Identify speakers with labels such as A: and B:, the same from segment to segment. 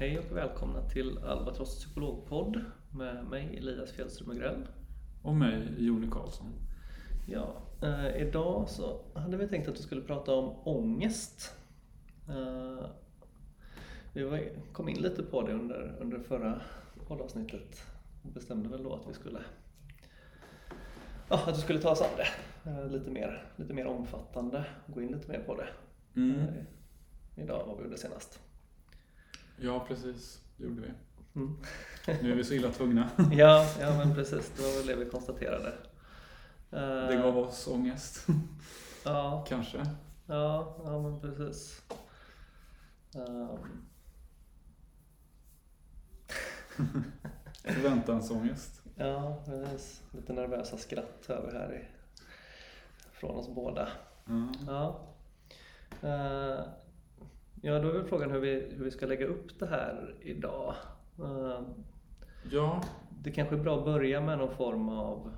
A: Hej och välkomna till Albatross psykologpodd med mig Elias Fjällström Agrell.
B: Och mig, Joni Karlsson.
A: Ja, eh, idag så hade vi tänkt att vi skulle prata om ångest. Eh, vi var, kom in lite på det under, under förra poddavsnittet och bestämde väl då att vi skulle ja, att vi skulle ta oss an det eh, lite mer, lite mer omfattande och gå in lite mer på det.
B: Mm.
A: Eh, idag vad vi gjorde senast.
B: Ja, precis. Det gjorde vi.
A: Mm.
B: Nu är vi så illa tvungna.
A: Ja, ja men precis. Det var väl det vi konstaterade.
B: Det
A: Eh,
B: gav oss ångest.
A: Ja,
B: Kanske.
A: ja, ja men precis. Ehm,
B: Förväntansångest.
A: ja, precis. Lite nervösa skratt hör vi här i, från oss båda.
B: Ja.
A: Ja. Eh, ja, då är väl frågan hur vi, hur vi ska lägga upp det här idag. Eh,
B: ja,
A: Det kanske är bra att börja med någon form av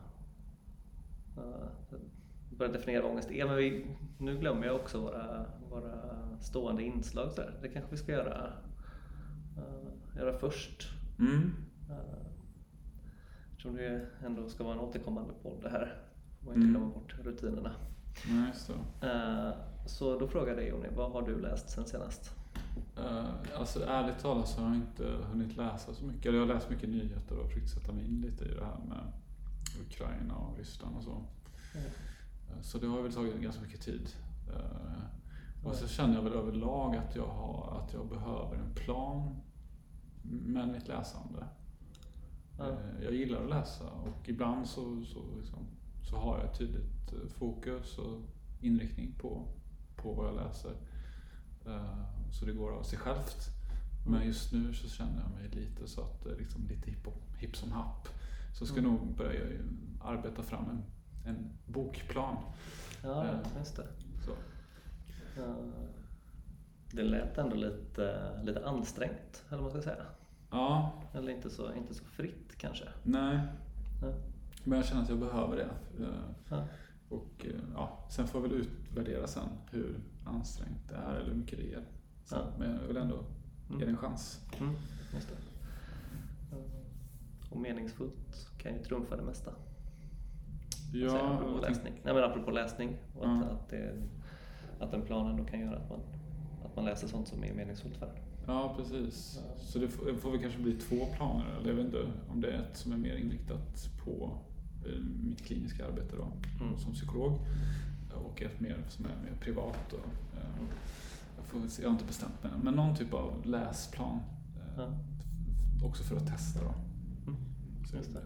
A: uh, börja definiera vad ångest är. Men vi, nu glömmer jag också våra, våra stående inslag. Så här. Det kanske vi ska göra, uh, göra först.
B: mm.
A: Uh, eftersom det ändå ska vara en återkommande podd det här. Får man inte
B: Mm.
A: glömma bort rutinerna.
B: Nej, det.
A: Uh, så då frågar jag dig Jonny, vad har du läst sen senast?
B: Eh, alltså ärligt talat så har jag inte hunnit läsa så mycket. Eller Jag har läst mycket nyheter och försökt sätta mig in lite i det här med Ukraina och Ryssland och så.
A: Mm.
B: Eh, Så det har väl tagit ganska mycket tid. Eh, Och så känner jag väl överlag att jag, har, att jag behöver en plan med mitt läsande. Eh, Jag gillar att läsa och ibland så, så, liksom, så har jag ett tydligt fokus och inriktning på, på vad jag läser. Eh, Så det går av sig självt. Men just nu så känner jag mig lite så att är liksom lite hipp, hipp som happ. Så ska
A: Mm.
B: nog börja arbeta fram en, en bokplan.
A: Ja,
B: Eh.
A: just det.
B: Så.
A: Det lät ändå lite, lite ansträngt, eller vad man ska säga.
B: Ja,
A: Eller inte så, inte så fritt kanske.
B: nej.
A: Ja.
B: Men jag känner att jag behöver det. Eh,
A: Ja.
B: Och eh, ja, sen får jag väl utvärdera sen hur ansträngt det är eller hur mycket det ger. Sen,
A: Ja.
B: Men jag vill ändå ge det en chans.
A: Mm, det. Eh, Och meningsfullt kan ju trumfa det mesta. Ja, säga, apropå,
B: jag
A: läsning. Nej, men apropå läsning. Och att,
B: Ja.
A: att, det, att en plan ändå kan göra att man, att man läser sånt som är meningsfullt för en.
B: ja, precis.
A: Ja.
B: Så det får, det får väl kanske bli två planer. Eller jag vet inte om det är ett som är mer inriktat på eh, mitt kliniska arbete då,
A: Mm.
B: som psykolog. Och ett mer som är mer privat. Och, eh, jag, får väl se, jag har inte bestämt mig. Men någon typ av läsplan. eh,
A: Ja.
B: Också för att testa då.
A: Mm,
B: Så
A: just det.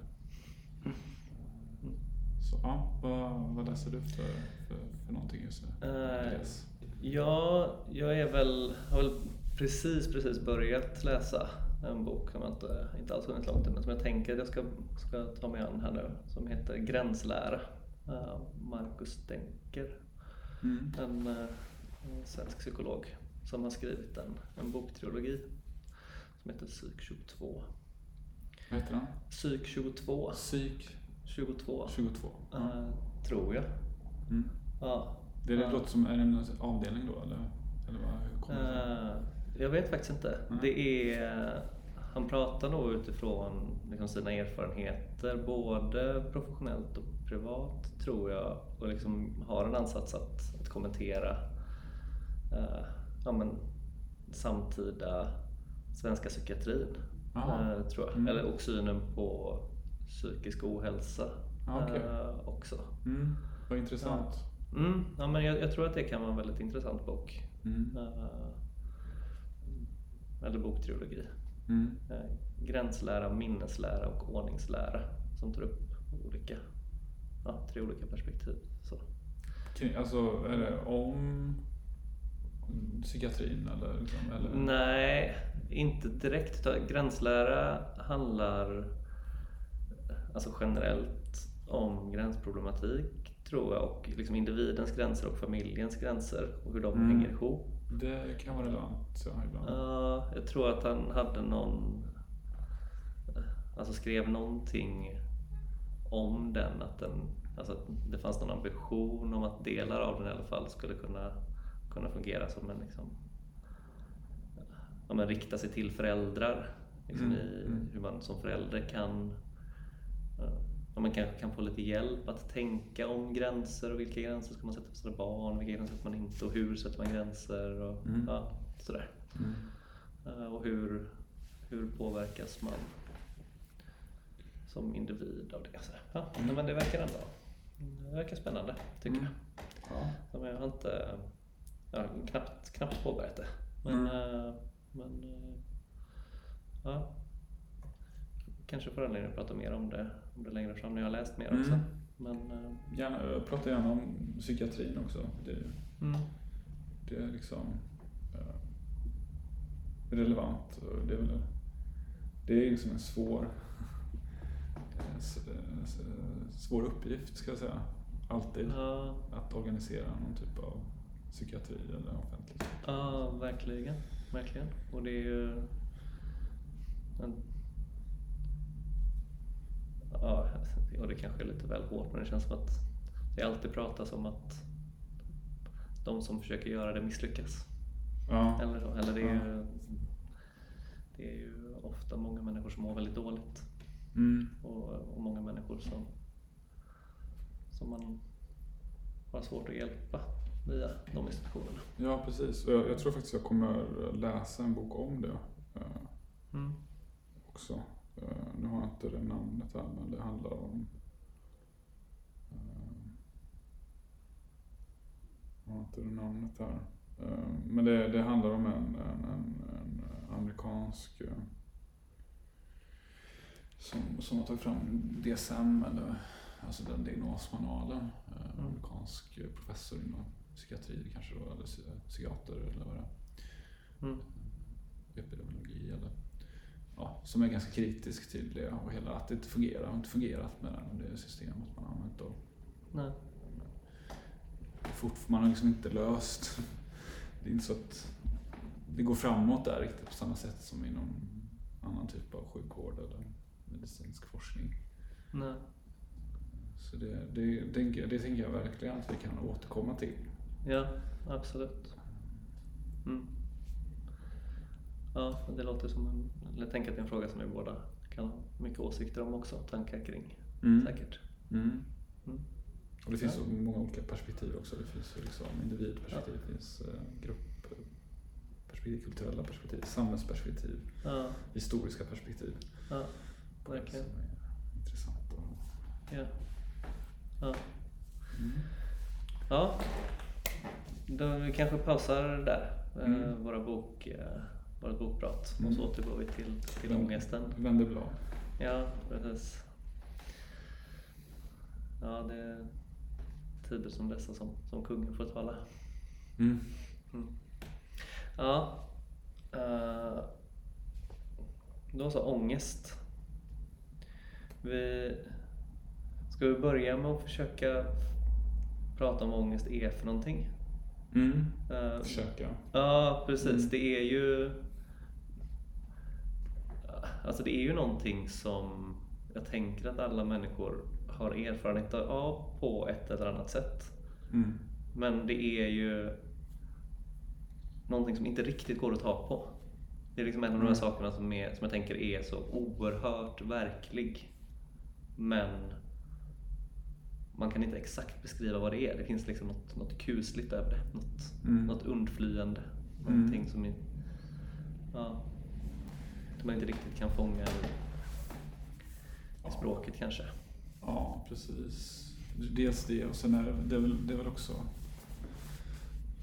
B: Så ja, vad, vad läser du för, för, för någonting just nu?
A: Eh,
B: Läs.
A: Ja, jag är väl, har väl precis, precis börjat läsa en bok som jag inte, inte alls hunnit långt men som jag tänker att jag ska, ska ta mig an här nu, som heter Gränslära. Av Marcus Denker,
B: Mm.
A: en, eh, en svensk psykolog som har skrivit en, en boktrilogi som heter Psyk 22.
B: Vad heter den?
A: Psyk 22,
B: Psyk
A: 22
B: 22. Ja.
A: eh, tror jag.
B: Mm.
A: Ja.
B: Det, det
A: Ja.
B: låter som, är det en avdelning då eller? eller vad, kommer det?
A: Eh, jag vet faktiskt inte.
B: Nej.
A: Det är, han pratar nog utifrån liksom sina erfarenheter, både professionellt och privat tror jag. Och liksom har en ansats att, att kommentera eh, ja, men, samtida svenska psykiatrin. Eh, tror jag.
B: Mm.
A: Eller, och synen på psykisk ohälsa
B: Ja, okej.
A: eh, också.
B: Mm. Vad intressant.
A: Mm, ja, men jag, jag tror att det kan vara en väldigt intressant bok.
B: Mm.
A: Eh, eller boktrilogi.
B: Mm.
A: Eh, Gränslära, minneslära och ordningslära som tar upp olika, ja, tre olika perspektiv. Så.
B: Alltså, är det om psykiatrin eller? Liksom, eller?
A: Nej, inte direkt. Gränslära handlar alltså generellt om gränsproblematik tror jag och liksom individens gränser och familjens gränser och hur de
B: Mm.
A: hänger ihop.
B: Det kan vara relevant ja, ibland.
A: Ja, jag tror att han hade någon, alltså skrev någonting om den, att den, alltså att det fanns någon ambition om att delar av den i alla fall skulle kunna, kunna fungera som en liksom, ja, men rikta sig till föräldrar. Liksom
B: Mm,
A: i
B: mm.
A: hur man som förälder kan ja, man kanske kan få lite hjälp att tänka om gränser och vilka gränser ska man sätta för sina barn, vilka gränser sätter man inte och hur sätter man gränser och
B: Mm.
A: ja, sådär.
B: Mm.
A: Eh, Och hur, hur påverkas man som individ av det? Så, ja,
B: Mm.
A: men det verkar ändå det verkar spännande, tycker
B: Mm.
A: jag.
B: Ja.
A: Jag har inte, jag har knappt, knappt påbörjat det. Men,
B: Mm.
A: eh, men eh, ja. Kanske får anledning att prata mer om det, om det längre fram när jag har läst mer också.
B: Mm.
A: Men, eh,
B: Gärna, jag pratar gärna om psykiatrin också. Det,
A: mm,
B: det är liksom relevant. och Det är, väl, det är liksom en svår, svår uppgift ska jag säga. Alltid.
A: ja,
B: Att organisera någon typ av psykiatri eller offentlig
A: ja, verkligen. Verkligen. Och det är ju en, Ja, och det kanske är lite väl hårt men det känns som att det alltid pratas om att de som försöker göra det misslyckas.
B: Ja.
A: Eller, eller det, är ju, det är ju ofta många människor som mår väldigt dåligt
B: Mm.
A: och, och många människor som, som man har svårt att hjälpa via de institutionerna.
B: ja, precis. Jag, jag tror faktiskt jag kommer läsa en bok om det eh,
A: Mm.
B: också. Eh, nu har jag inte det namnet här, men det handlar om eh, jag har inte det namnet här. Eh, men det, det handlar om en, en, en, en amerikansk eh, som, som har tagit fram DSM, eller, alltså den diagnosmanualen. Eh, En
A: Mm.
B: amerikansk professor inom psykiatri kanske då, eller psy- psykiater eller vad det är
A: Mm.
B: epidemiologi eller ja, som är ganska kritisk till det och hela att det inte fungerar, har inte fungerat med det systemet man har använt och
A: Nej.
B: fort, man har liksom inte löst det är inte så att det går framåt där riktigt på samma sätt som inom annan typ av sjukvård eller medicinsk forskning.
A: Nej.
B: Så det, det, det, det tänker jag verkligen att vi kan återkomma till.
A: Ja, absolut. Mm. Ja, det låter som en... Jag tänker att det är en fråga som vi båda kan ha mycket åsikter om också, tankar kring. Säkert.
B: Mm.
A: Mm.
B: Och det finns
A: Ja.
B: så många olika perspektiv också. Det finns ju liksom individperspektiv, det finns eh, gruppperspektiv, kulturella perspektiv, samhällsperspektiv,
A: Ja,
B: historiska perspektiv.
A: ja,
B: på det
A: verkligen.
B: Som är intressant. Och,
A: Ja. Ja.
B: mm.
A: ja. Då vi kanske pausar där, eh,
B: Mm.
A: våra bok, eh, vårt bokprat.
B: Mm.
A: Och så återgår vi till, till
B: Vänd-
A: ångesten.
B: Vänder blad.
A: Ja, precis. Ja, det är tider som dessa som, som kungen får tala.
B: Mm.
A: Mm. Ja. Uh, då så, ångest. Vi, ska vi börja med att försöka prata om vad ångest är för någonting?
B: Mm.
A: Eh,
B: Försöka.
A: Ja, precis.
B: Mm.
A: Det är ju... Alltså det är ju någonting som jag tänker att alla människor har erfarenhet av på ett eller annat sätt.
B: Mm.
A: Men det är ju någonting som inte riktigt går att ta på. Det är liksom en av de här
B: Mm.
A: sakerna som, är, som jag tänker är så oerhört verklig. Men man kan inte exakt beskriva vad det är. Det finns liksom något, något kusligt över det. Något,
B: Mm.
A: något undflyende.
B: Mm.
A: Någonting som, är, ja, som man inte riktigt kan fånga i, i språket kanske.
B: Ja, precis. Dels det och sen är det, det, är väl, det är väl också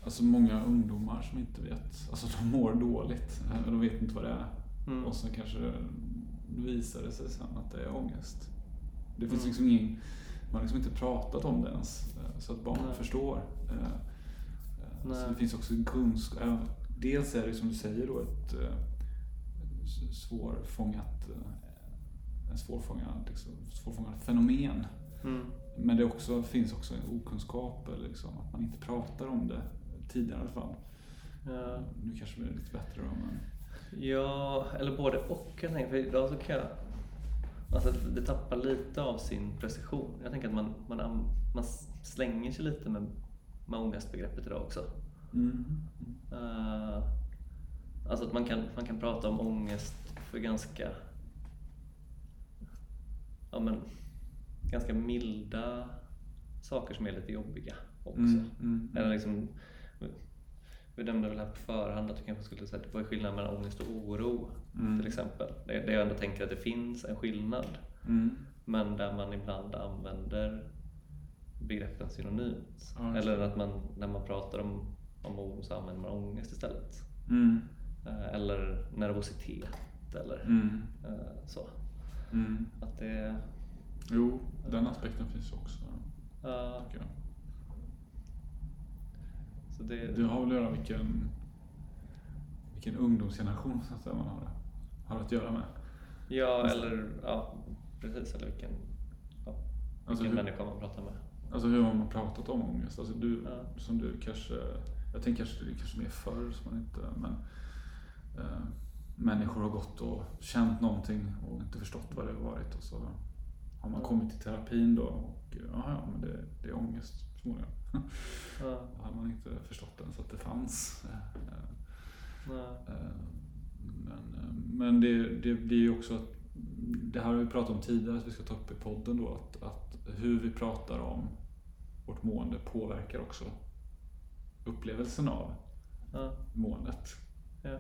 B: Alltså många ungdomar som inte vet, alltså de mår dåligt. eh, De vet inte vad det är.
A: Mm.
B: Och sen kanske det visar det sig sen att det är ångest. Det finns
A: Mm.
B: liksom ingen, man har liksom inte pratat om det ens eh, så att barn
A: Nej.
B: förstår. Eh, eh,
A: Nej.
B: Så det finns också kunskap. Dels är det som du säger då ett svårfångat, en svårfångad, liksom, svårfångad fenomen.
A: Mm.
B: Men det också, finns också en okunskap, eller liksom, att man inte pratar om det tidigare i alla fall.
A: Ja.
B: Nu kanske det blir lite bättre då, men...
A: Ja, eller både och. Jag tänker, för idag så kan jag... Alltså det tappar lite av sin precision. Jag tänker att man, man, man slänger sig lite med, med ångestbegreppet idag också.
B: Mm.
A: Eh, Alltså att man kan, man kan prata om ångest för ganska ja, men, ganska milda saker som är lite jobbiga också.
B: Mm, mm,
A: Eller liksom, vi nämnde väl här på förhand att du kanske skulle säga vad är skillnaden mellan ångest och oro
B: Mm.
A: till exempel. Det, det jag ändå tänker att det finns en skillnad
B: Mm.
A: men där man ibland använder begreppen synonymt.
B: Ja,
A: Eller att man, när man pratar om, om oro så använder man ångest istället.
B: Mm.
A: Eh, Eller nervositet eller
B: Mm.
A: eh, så.
B: Mm.
A: Att det,
B: Jo, den aspekten finns också. jag.
A: så det,
B: Det har väl att göra med vilken, vilken ungdomsgeneration så att säga, man har, har att göra med.
A: ja, eller ja, precis. Eller vilken, ja,
B: Alltså
A: vilken
B: hur-
A: människa man pratar med.
B: Alltså hur har man pratat om ångest? Alltså du,
A: Ja.
B: som du kanske, jag tänker kanske det är kanske mer förr som man inte, men eh, människor har gått och känt någonting och inte förstått vad det har varit och så har man kommit till terapin då och ja, ja men det, det är ångest förmodligen.
A: Ja,
B: Då hade man inte förstått ens att det fanns. Eh, Eh, Men, eh, men det, det blir ju också att det här har vi pratat om tidigare, att vi ska ta upp i podden då, att, att hur vi pratar om vårt mående påverkar också upplevelsen av
A: ja,
B: måendet.
A: ja,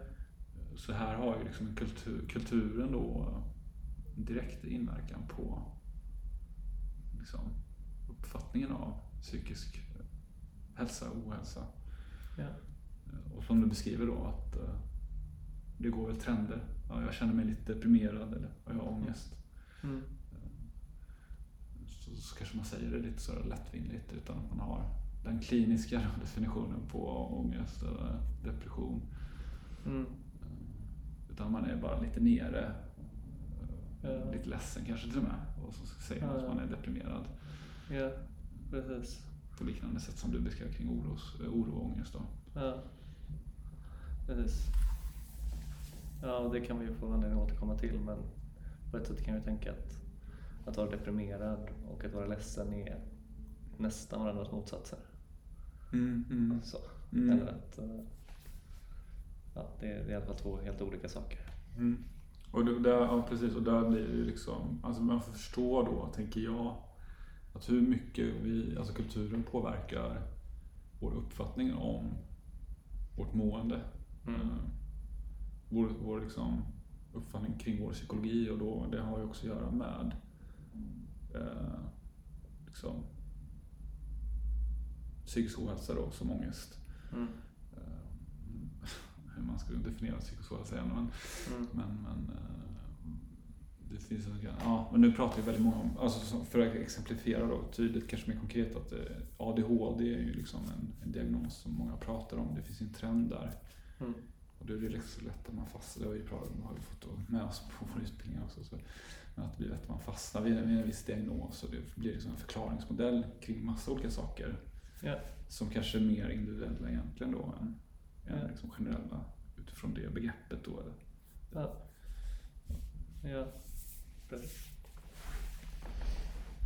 B: Så här har ju liksom kultur, kulturen då direkt inverkan på liksom, uppfattningen av psykisk hälsa och ohälsa.
A: ja,
B: Och som du beskriver då att eh, det går väl trender. Ja, jag känner mig lite deprimerad eller jag har ångest.
A: mm,
B: Så, så kanske man säger det lite så lättvindigt utan att man har den kliniska definitionen på ångest eller depression.
A: mm,
B: Utan man är bara lite nere.
A: Ja.
B: Lite ledsen kanske till och med. Och så säger man
A: Ja,
B: att man är deprimerad.
A: ja, precis.
B: På liknande sätt som du beskrev kring oros, eh, oro och ångest. Då.
A: Ja, precis. Ja, det kan vi få anledning att återkomma till men på ett sätt kan vi tänka att att vara deprimerad och att vara ledsen är nästan varandras motsatser.
B: Mm, mm.
A: Så.
B: Mm.
A: Eller att eh, ja, det, är, i alla fall två helt olika saker.
B: Mm. Och det, där, ja, precis, och där blir det ju liksom, alltså man får förstå då, tänker jag, att hur mycket vi, alltså kulturen påverkar vår uppfattning om vårt mående.
A: Mm.
B: Vår, vår liksom uppfattning kring vår psykologi och då, det har ju också att göra med eh, liksom, psykisk ohälsa då, som ångest.
A: Mm.
B: Eh, hur man skulle definiera psykisk ohälsa igen. Men,
A: Mm.
B: men, men eh, det finns en grann, ja, men nu pratar vi väldigt många om, alltså så- för att exemplifiera då tydligt, kanske mer konkret, att eh, ADHD är ju liksom en, en diagnos som många pratar om. Det finns ju en trend där.
A: Mm.
B: Och det är liksom så lätt att man fastnar, det har vi, har vi fått med oss på vår utbildning också. Så, att det blir lätt att man fastnar vid, vid en viss diagnos och det blir liksom en förklaringsmodell kring massa olika saker.
A: Ja.
B: Som kanske är mer individuella egentligen då än, än
A: Ja.
B: liksom generella utifrån det begreppet då.
A: Ja. Ja, precis.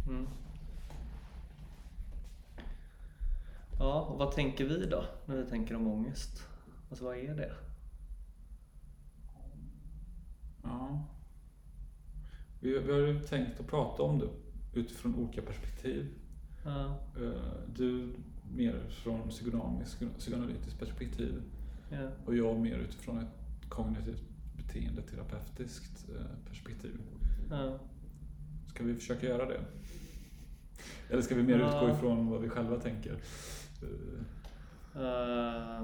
A: Mm. Ja, och vad tänker vi då när vi tänker om ångest? Alltså vad är det?
B: Ja. Vi, vi har ju tänkt att prata om det utifrån olika perspektiv.
A: Ja,
B: Eh, Du mer från psykoanalytiskt perspektiv
A: ja,
B: och jag mer utifrån ett kognitivt beteendeterapeutiskt eh, perspektiv.
A: ja.
B: Ska vi försöka göra det? Eller ska vi mer
A: Ja.
B: utgå ifrån vad vi själva tänker?
A: Uh,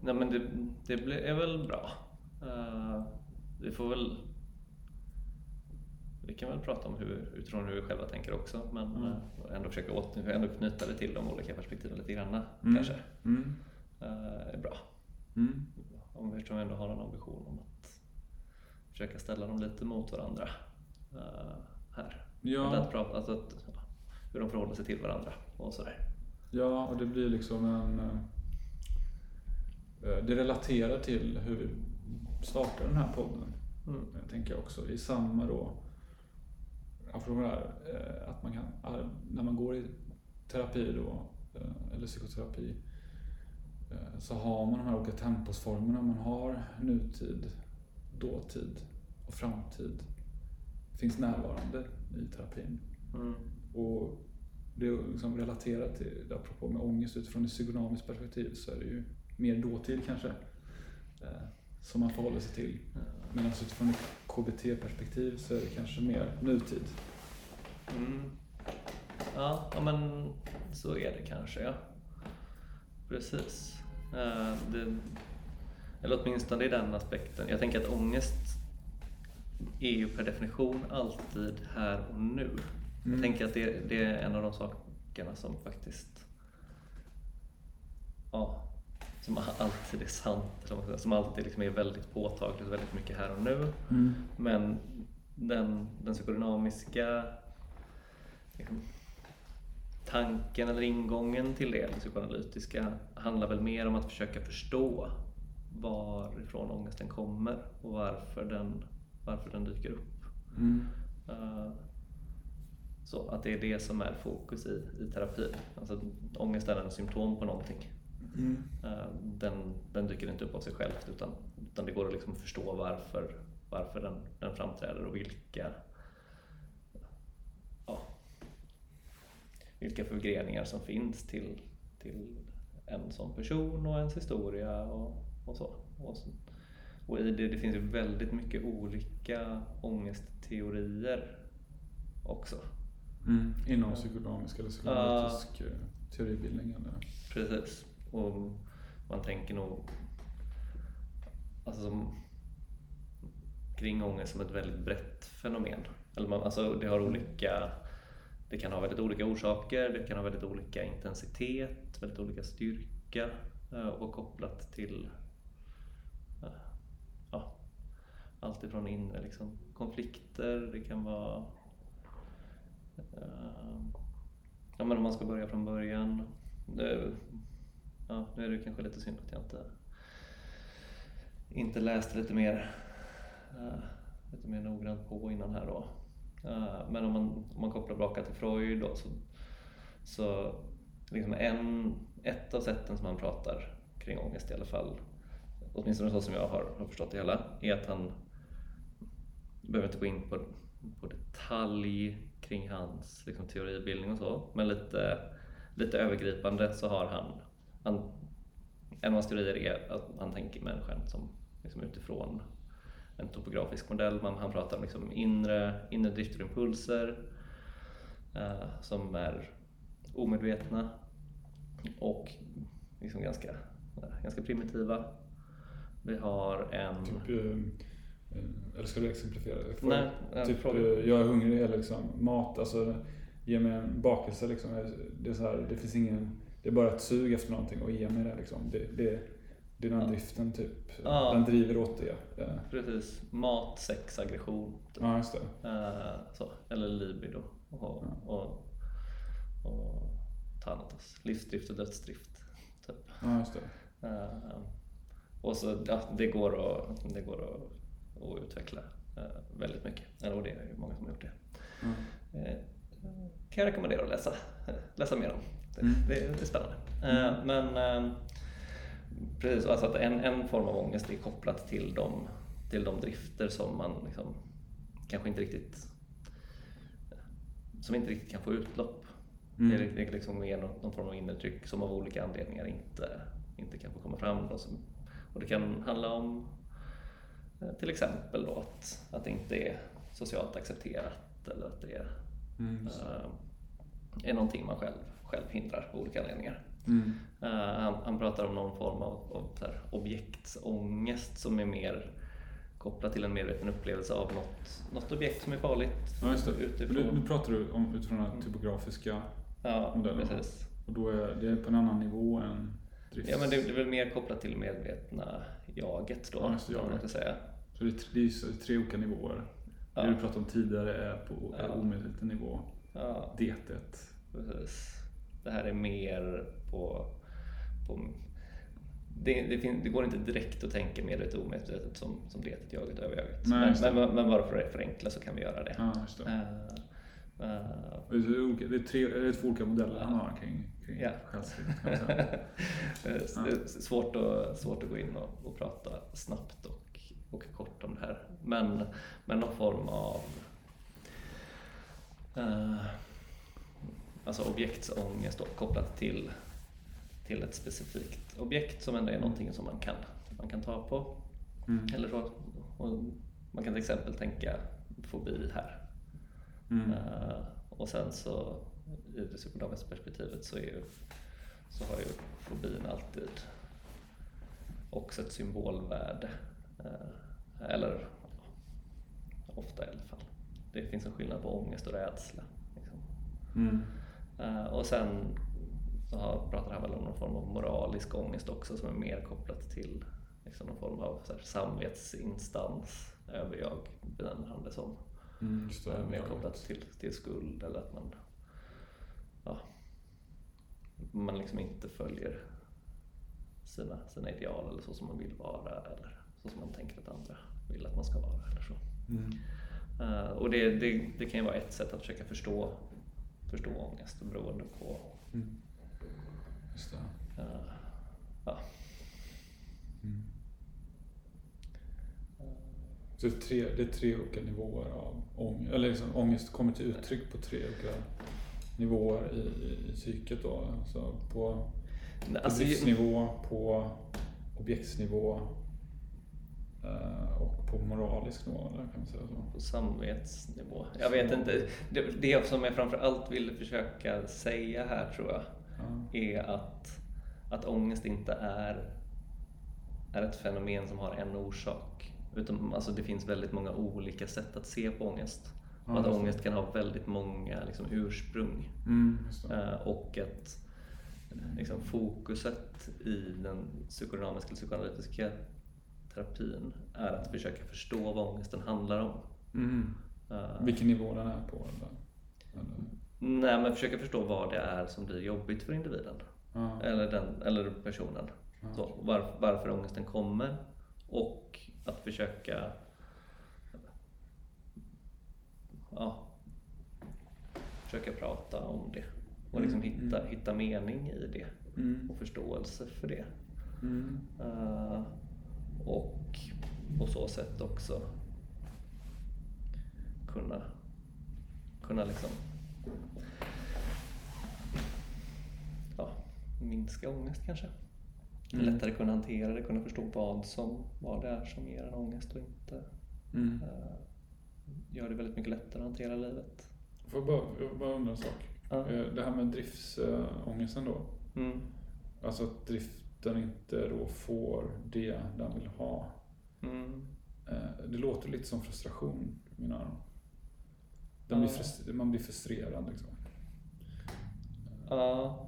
A: nej men det, det blir, är väl bra. Eh, vi får väl... Vi kan väl prata om hur, utifrån hur vi själva tänker också men
B: Mm.
A: eh, ändå försöka åter, ändå knyta det till de olika perspektiven lite grann
B: Mm.
A: kanske.
B: Mm.
A: Uh, är bra.
B: Mm.
A: Om vi ändå har en ambition om att försöka ställa dem lite mot varandra eh, här.
B: Ja,
A: att prata, alltså att, hur de förhåller sig till varandra och sådär.
B: ja, och det blir liksom en... Det relaterar till hur vi startar den här podden.
A: Mm.
B: Jag tänker också i samma då, här, eh, att man kan, eh, när man går i terapi då, eh, eller psykoterapi, eh, så har man de här olika temposformerna. Man har nutid, dåtid och framtid. Finns närvarande i terapin.
A: Mm.
B: Och det är liksom relaterat till, apropå med ångest utifrån ett psykodynamiskt perspektiv så är det ju mer dåtid kanske. Som man förhåller sig till. Medan utifrån ett KBT-perspektiv så är det kanske mer nutid.
A: Mm. Ja, ja, men så är det kanske ja. Precis. Eh, det, eller åtminstone i den aspekten. Jag tänker att ångest är ju per definition alltid här och nu. Jag
B: Mm.
A: tänker att det, det är en av de sakerna som faktiskt ja, som alltid är sant, som alltid liksom är väldigt påtagligt, väldigt mycket här och nu.
B: Mm.
A: Men den, den psykodynamiska liksom, tanken eller ingången till det, den psykoanalytiska, handlar väl mer om att försöka förstå varifrån ångesten kommer och varför den, varför den dyker upp.
B: Mm.
A: Eh, så att det är det som är fokus i, i terapin. Alltså, ångest är en symptom på någonting.
B: Mm.
A: Eh, Den, den dyker inte upp av sig själv utan, utan det går att liksom förstå varför, varför den, den framträder och vilka, ja, vilka förgreningar som finns till, till en sån person och ens historia och, och så. Och, så. och i det, det finns ju väldigt mycket olika ångestteorier också.
B: Mm. Inom psykodynamisk eller psykoanalytisk uh. teoribildning. Eller?
A: Precis. Och man tänker nog alltså som, kring ångest som ett väldigt brett fenomen. Eller man, alltså det har olika det kan ha väldigt olika orsaker, det kan ha väldigt olika intensitet, väldigt olika styrka eh, och kopplat till eh, ja, allt ifrån inre liksom, konflikter, det kan vara eh, ja, men om man ska börja från början ja, nu är det kanske lite synd att jag inte, inte läste lite mer, uh, lite mer noggrant på innan här då. Uh, men om man, om man kopplar tillbaka till Freud då, så, så liksom en, ett av sätten som han pratar kring ångest i alla fall, åtminstone så som jag har, har förstått det hela, är att han behöver inte gå in på, på detalj kring hans liksom, teoribildning och så, men lite lite övergripande så har han, en av hans teorier är att han tänker människan som liksom utifrån en topografisk modell. Man, han pratar om liksom inre, inre drifter och impulser eh, som är omedvetna och liksom ganska, ganska primitiva. Vi har en...
B: Typ, eh, eller ska du exemplifiera? För,
A: Nej,
B: typ,
A: fråga.
B: jag är hungrig eller liksom mat. Alltså, ge mig en bakelse liksom. Det, är så här, det finns ingen... Det är bara ett sug efter någonting och ge mig det liksom. Det, det, det är den
A: Ja.
B: driften typ.
A: Ja.
B: Den driver åt det. Ja,
A: Precis. Mat, sex, aggression. Typ.
B: ja just det.
A: Eh, så. Eller libido. Och, och, och Thanatos. Livsdrift och dödsdrift. Typ.
B: Ja, just det.
A: Eh, och så, ja, det går att, det går att, att utveckla eh, väldigt mycket. Eller, Och det är ju många som har gjort det.
B: Ja.
A: Eh, kan jag rekommendera att läsa, läsa mer om. Det,
B: Mm.
A: det, det är spännande. Eh, Men eh, precis, alltså att en, en form av ångest är kopplat till de, till de drifter som man liksom, kanske inte riktigt som inte riktigt kan få utlopp.
B: Mm.
A: Det är, det är liksom mer någon, någon form av innertryck som av olika anledningar inte, inte kan få komma fram. Då, och det kan handla om eh, till exempel då att, att det inte är socialt accepterat eller att det är,
B: Mm,
A: eh, är någonting man själv, själv hindrar av olika anledningar.
B: Mm.
A: Eh, han, han pratar om någon form av, av så här, objektsångest som är mer kopplat till en medveten upplevelse av något, något objekt som är farligt.
B: Ja, just det. Nu, nu pratar du om utifrån den här typografiska
A: ja,
B: modellen.
A: precis.
B: Och då är det på en annan nivå än drift.
A: Ja, men det, det är väl mer kopplat till medvetna jaget då,
B: Ja, just det,
A: man
B: jaget.
A: säga.
B: Så det är, tre- det är tre olika nivåer.
A: Ja.
B: Det du pratade om tidigare är på
A: Ja.
B: omedveten nivå.
A: Ja,
B: D1.
A: precis. Det här är mer på... på det, det, fin, det går inte direkt att tänka medvetet och omedvetet som, som det jaget, överjaget.
B: Nej,
A: Men, men, men bara för att förenkla så kan vi göra det.
B: Ja, det.
A: Eh, Eh,
B: Det är, tre, det är två olika modeller han har kring, kring
A: Eh, svårt, att, svårt att gå in och, och prata snabbt och, och kort om det här. Men, men någon form av eh, alltså objektsångest då, kopplat till, till ett specifikt objekt som ändå är någonting som man kan, man kan ta på.
B: Mm.
A: Eller så. Man kan till exempel tänka fobi här.
B: Mm.
A: Eh, och sen så i det psykodynamiska perspektivet så, är ju, så har ju fobin alltid också ett symbolvärde. Eh, eller ofta i alla fall. Det finns en skillnad på ångest och rädsla. Liksom.
B: Mm.
A: Eh, och sen så pratar han väl om någon form av moralisk ångest också som är mer kopplat till liksom någon form av så här, samvetsinstans över jag benämner han det som.
B: Mm, det.
A: Eh, mer kopplat till, till skuld eller att man ja, man liksom inte följer sina, sina ideal eller så som man vill vara eller så som man tänker att andra vill att man ska vara eller så.
B: Mm.
A: Eh, och det, det, det kan ju vara ett sätt att försöka förstå, förstå ångest beroende på
B: Mm. Just det.
A: eh, ja,
B: Mm. Så det är, tre, det är tre olika nivåer av ångest, eller liksom ångest kommer till uttryck på tre olika nivåer i, i, i psyket då. Alltså på på
A: alltså,
B: driftsnivå, på objektsnivå och på moralisk nivå, kan man säga så?
A: på samvetsnivå. Jag vet inte. Det, det som jag framför allt ville försöka säga här tror jag
B: Ja.
A: är att, att ångest inte är, är ett fenomen som har en orsak. Utan, alltså, det finns väldigt många olika sätt att se på ångest.
B: Ja,
A: och att ångest kan ha väldigt många liksom, ursprung.
B: Mm.
A: Eh, och att liksom, fokuset i den psykodynamiska eller psykoanalytiska terapin är att försöka förstå vad ångesten handlar om.
B: Mm.
A: Eh,
B: Vilken nivå den är på? Eller? Eller?
A: nej, men försöka förstå vad det är som blir jobbigt för individen.
B: Ja.
A: Eller, den, eller personen.
B: Ja.
A: Så, var, varför ångesten kommer och att försöka ja, försöka prata om det och liksom
B: Mm,
A: hitta,
B: mm.
A: hitta mening i det
B: Mm.
A: och förståelse för det.
B: Mm.
A: Eh, och på så sätt också kunna, kunna liksom ja, minska ångest kanske.
B: Mm.
A: Lättare kunna hantera det, kunna förstå vad, som, vad det är som ger en ångest och inte
B: Mm.
A: eh, gör det väldigt mycket lättare att hantera livet.
B: Får jag bara, jag bara undra en sak?
A: Ja.
B: Eh, Det här med driftsångesten då.
A: Mm.
B: Alltså att driften inte då får det den vill ha.
A: Mm.
B: Eh, Det låter lite som frustration mina öron. Den blir frustr- man blir frustrerad liksom.
A: Ja,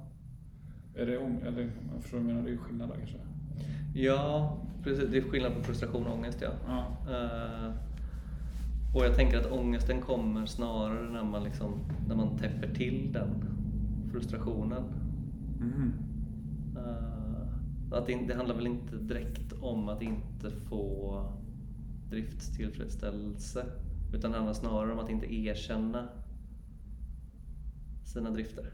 B: Är det, ång- eller, jag förstår vad du menar, det är skillnad där kanske.
A: ja, precis. Det är skillnad på frustration och ångest ja.
B: Ja.
A: Eh, och jag tänker att ångesten kommer snarare när man, liksom, när man täpper till den frustrationen.
B: Mhm.
A: Att det, det handlar väl inte direkt om att inte få driftstillfredsställelse utan det handlar snarare om att inte erkänna sina drifter.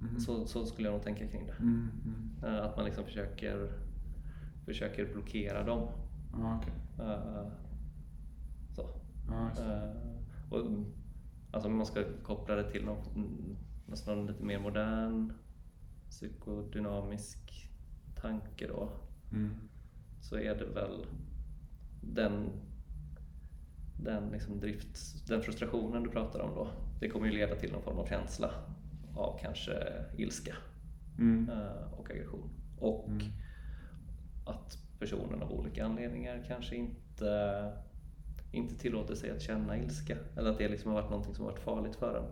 B: Mhm.
A: Så, så skulle jag nog tänka kring det.
B: Mm, mm.
A: Att man liksom försöker, försöker blockera dem.
B: Ja, okej.
A: Eh, så. Eh, och, alltså om man ska koppla det till något, mm, nästan lite mer modern psykodynamisk tanke då,
B: Mm.
A: så är det väl den, den, liksom drift, den frustrationen du pratar om då. Det kommer ju leda till någon form av känsla av kanske ilska
B: Mm.
A: eh, och aggression. Och
B: Mm.
A: att personen av olika anledningar kanske inte, inte tillåter sig att känna ilska. Eller att det liksom har varit någonting som har varit farligt för en.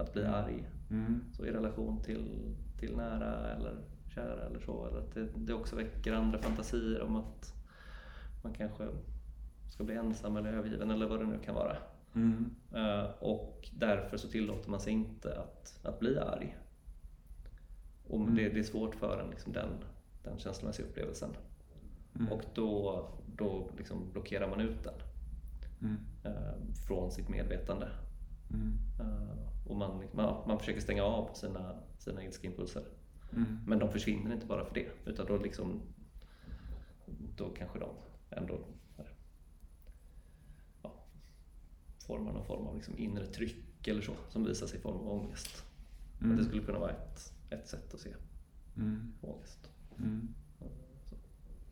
A: Att bli
B: Mm.
A: arg.
B: Mm.
A: Så i relation till, till nära eller kära eller så. Eller att det, det också väcker andra fantasier om att man kanske ska bli ensam eller övergiven eller vad det nu kan vara.
B: Mm.
A: Eh, och därför så tillåter man sig inte att, att bli arg. Och
B: Mm.
A: det, det är svårt för en, liksom den, den känslomässiga upplevelsen.
B: Mm.
A: Och då, då liksom blockerar man ut den
B: Mm.
A: eh, från sitt medvetande.
B: Mm.
A: Eh, och man, man, man försöker stänga av sina, sina ilskeimpulser.
B: Mm.
A: Men de försvinner inte bara för det. Utan då, liksom, då kanske de ändå ja, formar någon form av liksom inre tryck eller så som visar sig i form av ångest.
B: Mm.
A: Det skulle kunna vara ett, ett sätt att se
B: Mm.
A: ångest.
B: Mm.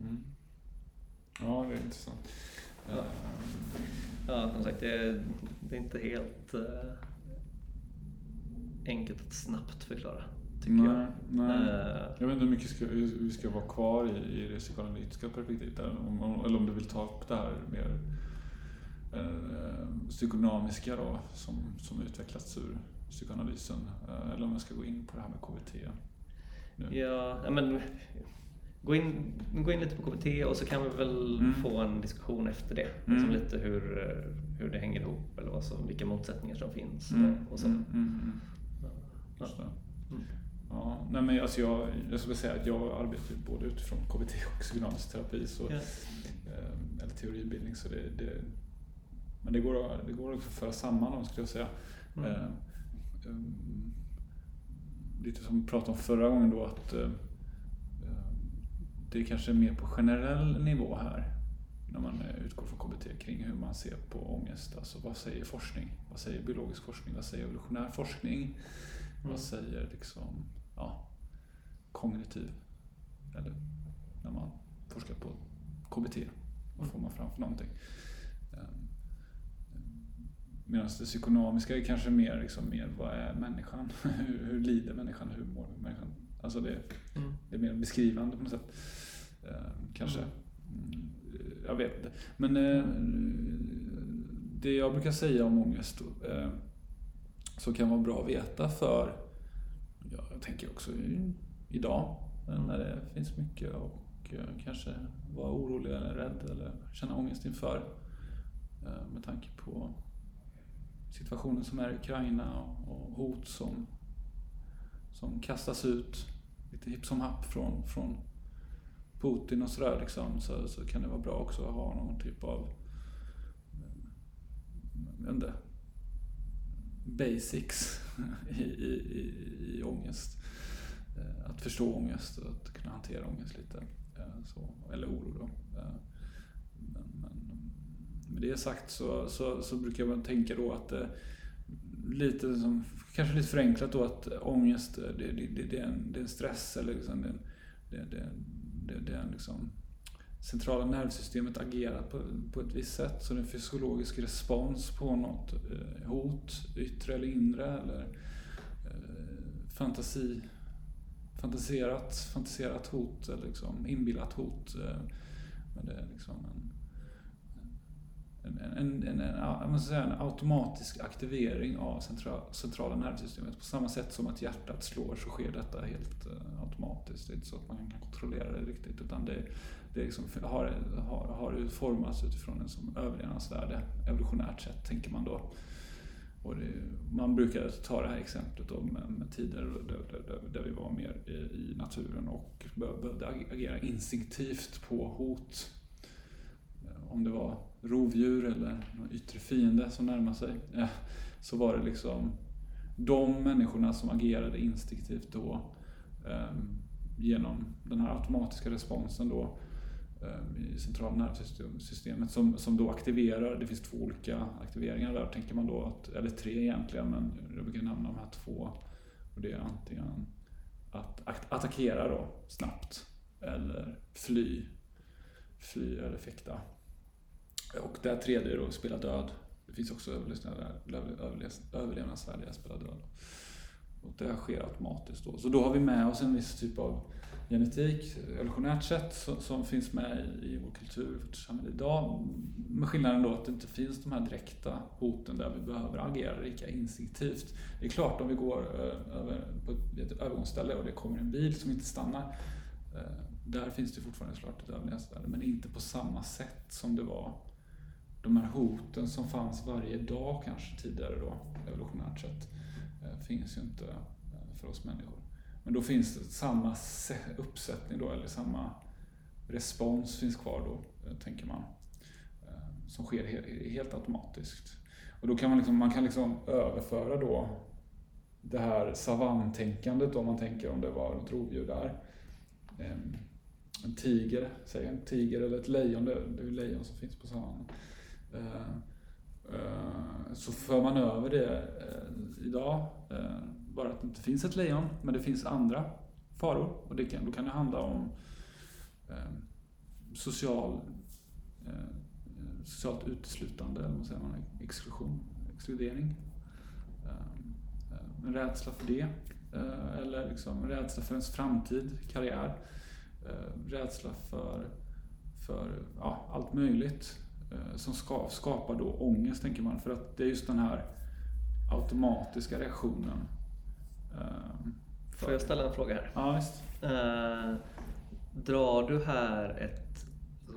B: Mm. Ja, det är intressant.
A: Ja. Ja, som sagt, det är, det är inte helt eh, enkelt att snabbt förklara, tycker
B: nej,
A: jag.
B: nej.
A: Eh,
B: Jag vet inte hur mycket ska, vi ska vara kvar i, i det psykoanalytiska perspektivet. Eller om, om- eller om du vill ta upp det här mer eh, psykodynamiska då, som, som utvecklats ur psykoanalysen. Eh, eller om jag ska gå in på det här med KBT. Nu.
A: Ja, ja, men gå in, gå in lite på KBT och så kan vi väl
B: Mm.
A: få en diskussion efter det.
B: Mm.
A: Liksom lite hur, hur det hänger ihop eller vad som, vilka motsättningar som finns.
B: Mm,
A: Och, och så.
B: mm, mm, mm.
A: Ja.
B: Ja, nej men alltså jag, jag skulle säga att jag arbetar både utifrån KBT och psykodynamisk terapi. Så,
A: Ja.
B: eh, eller teoribildning. Så det, det, men det går, att- det går att föra samman dem skulle jag säga.
A: Mm.
B: Eh, um, lite som vi pratade om förra gången då att eh, eh, det kanske är mer på generell nivå här när man eh, utgår från KBT kring hur man ser på ångest. Alltså vad säger forskning? Vad säger biologisk forskning? Vad säger evolutionär forskning?
A: Mm.
B: Vad säger liksom, ja, kognitiv? Eller när man forskar på KBT, vad får man fram för någonting? Ehm, Medan det psykonomiska är kanske mer, liksom, mer vad är människan? hur, hur lider människan? Hur mår människan? Alltså det,
A: Mm.
B: det är mer beskrivande på något sätt. Ehm, kanske.
A: Mm.
B: Mm, jag vet inte. Men eh, det jag brukar säga om ångest eh, så kan vara bra att veta för, ja, jag tänker också i, idag när det finns mycket och eh, kanske vara orolig eller rädd eller känna ångest inför. Eh, med tanke på situationen som är i Ukraina och, hot som, som kastas ut lite hipp som happ från, från Putin och sådär liksom, så, så kan det vara bra också att ha någon typ av eh, jag vet inte, basics i, i, i, i ångest. Eh, att förstå ångest och att kunna hantera ångest lite. Eh, så, eller oro då. Eh, men, men med det sagt så, så, så brukar man tänka då att lite som, kanske lite förenklat då att ångest det, det, det, det, är, en, det är en stress eller liksom det, det, det, det, det är en liksom centrala nervsystemet agerar på, på ett visst sätt. Så det är en fysiologisk respons på något eh, hot, yttre eller inre eller eh, fantasi, fantiserat, fantiserat hot eller liksom inbillat hot. Eh, men det är liksom en, en, en, en, en, en, säga, en automatisk aktivering av centra, centrala nervsystemet. På samma sätt som att hjärtat slår så sker detta helt eh, automatiskt. Det är inte så att man kan kontrollera det riktigt utan det, det liksom har, har, har utformats utifrån en som överlevnadsvärde, evolutionärt sett tänker man då. Och det, man brukar ta det här exemplet då med, med tider där, där, där, där vi var mer i, i naturen och behövde agera instinktivt på hot. Eh, om det var rovdjur eller någon yttre fiende som närmade sig. Eh, så var det liksom de människorna som agerade instinktivt då eh, genom den här automatiska responsen då eh, Eh, i centrala nervsystemet som, som då aktiverar, det finns två olika aktiveringar där tänker man då, att, eller tre egentligen men jag brukar nämna de här två. Och det är antingen att attackera då snabbt eller fly, fly eller fäkta. Och det tredje är då, spela död. Det finns också överlevnadsvärde, att spela död. Och det sker automatiskt då. Så då har vi med oss en viss typ av genetik, evolutionärt sett, som, som finns med i, i vår kultur, vårt samhälle idag. Med skillnaden då att det inte finns de här direkta hoten där vi behöver agera lika instinktivt. Det är klart om vi går eh, över på ett, ett övergångsställe och det kommer en bil som inte stannar. Eh, där finns det fortfarande såklart ett överlevnadsvärde, men inte på samma sätt som det var de här hoten som fanns varje dag kanske tidigare då, evolutionärt sett, eh, finns ju inte för oss människor. Men då finns det samma uppsättning då, eller samma respons finns kvar då, eh, tänker man. Eh, som sker helt automatiskt. Och då kan man liksom, man kan liksom överföra då det här savanntänkandet om man tänker om det var ett rovdjur där. Ehm, en tiger, säg en tiger eller ett lejon, det är ju lejon som finns på savannen. Eh, så för man över det idag, bara att det inte finns ett lejon, men det finns andra faror. Och det kan, då kan det handla om eh, social, eh, socialt uteslutande, eller vad säger man, exklusion, exkludering. Eh, en rädsla för det. Eller liksom rädsla för ens framtid, karriär. Rädsla för, för ja, allt möjligt. Eh, som ska, skapar då ångest, tänker man. För att det är just den här automatiska reaktionen.
A: Ehm, Får jag ställa en fråga här?
B: Ja, visst.
A: Eh, drar du här ett,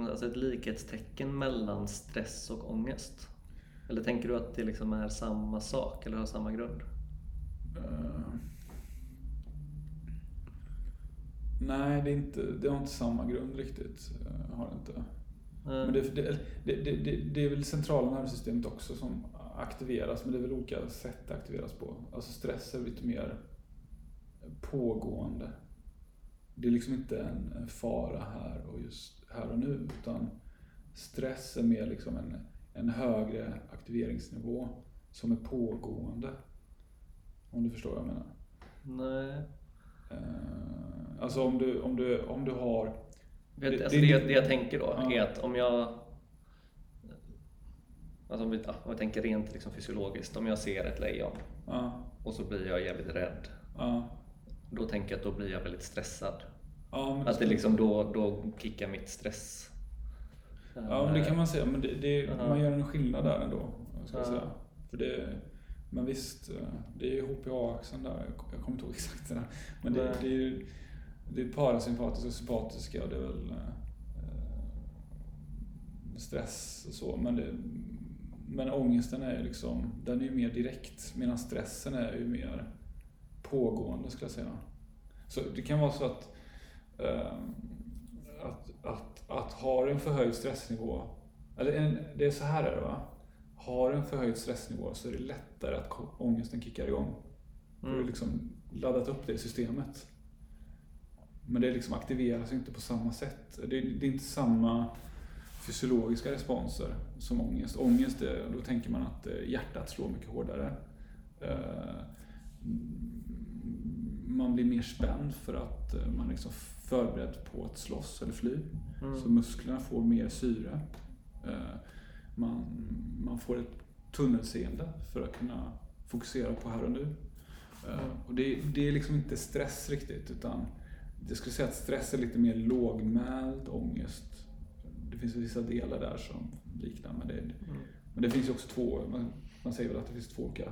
A: alltså ett likhetstecken mellan stress och ångest? Eller tänker du att det liksom är samma sak eller har samma grund? Uh,
B: nej, det, är inte, det har inte samma grund riktigt. har det inte. Men det, det, det, det, är väl centrala nervsystemet också som aktiveras, men det är väl olika sätt det aktiveras på. Alltså stress är lite mer pågående. Det är liksom inte en fara här och just här och nu, utan stress är mer liksom en, en högre aktiveringsnivå som är pågående. Om du förstår vad jag menar?
A: Nej.
B: Eh, alltså om du, om du, om du har
A: det, alltså det, det, jag tänker då ja. är att om jag Alltså om, vi, om vi tänker rent liksom fysiologiskt, om jag ser ett lejon ja. och så blir jag jävligt rädd. Ja. Då tänker jag att då blir jag väldigt stressad. Ja, att det liksom då, då kickar mitt stress.
B: Ja, men det kan man säga. Men det, det, uh -huh. man gör en skillnad där ändå. Ska jag säga. För det, men visst, det är HPA-axeln där. Jag kommer inte ihåg exakt det där. Men det, det är ju det är parasympatiska och sympatiska och det är väl eh, stress och så. Men, det, men ångesten är ju liksom, den är ju mer direkt medan stressen är ju mer pågående skulle jag säga. Så det kan vara så att, eh, att, att, att har en förhöjd stressnivå, eller en, det är så här är det va? Har en förhöjd stressnivå så är det lättare att ångesten kickar igång. Mm. Du har liksom laddat upp det i systemet. Men det liksom aktiveras inte på samma sätt. Det, det är inte samma fysiologiska responser som ångest. Ångest, då tänker man att eh, hjärtat slår mycket hårdare. Eh, man blir mer spänd för att eh, man är liksom förberedd på att slåss eller fly. Mm. Så musklerna får mer syre. Man, man får ett tunnelseende för att kunna fokusera på här och nu. Mm. Och det, det är liksom inte stress riktigt utan jag skulle säga att stress är lite mer lågmäld ångest. Det finns vissa delar där som liknar men det. Mm. Men det finns också två, man, man säger väl att det finns två olika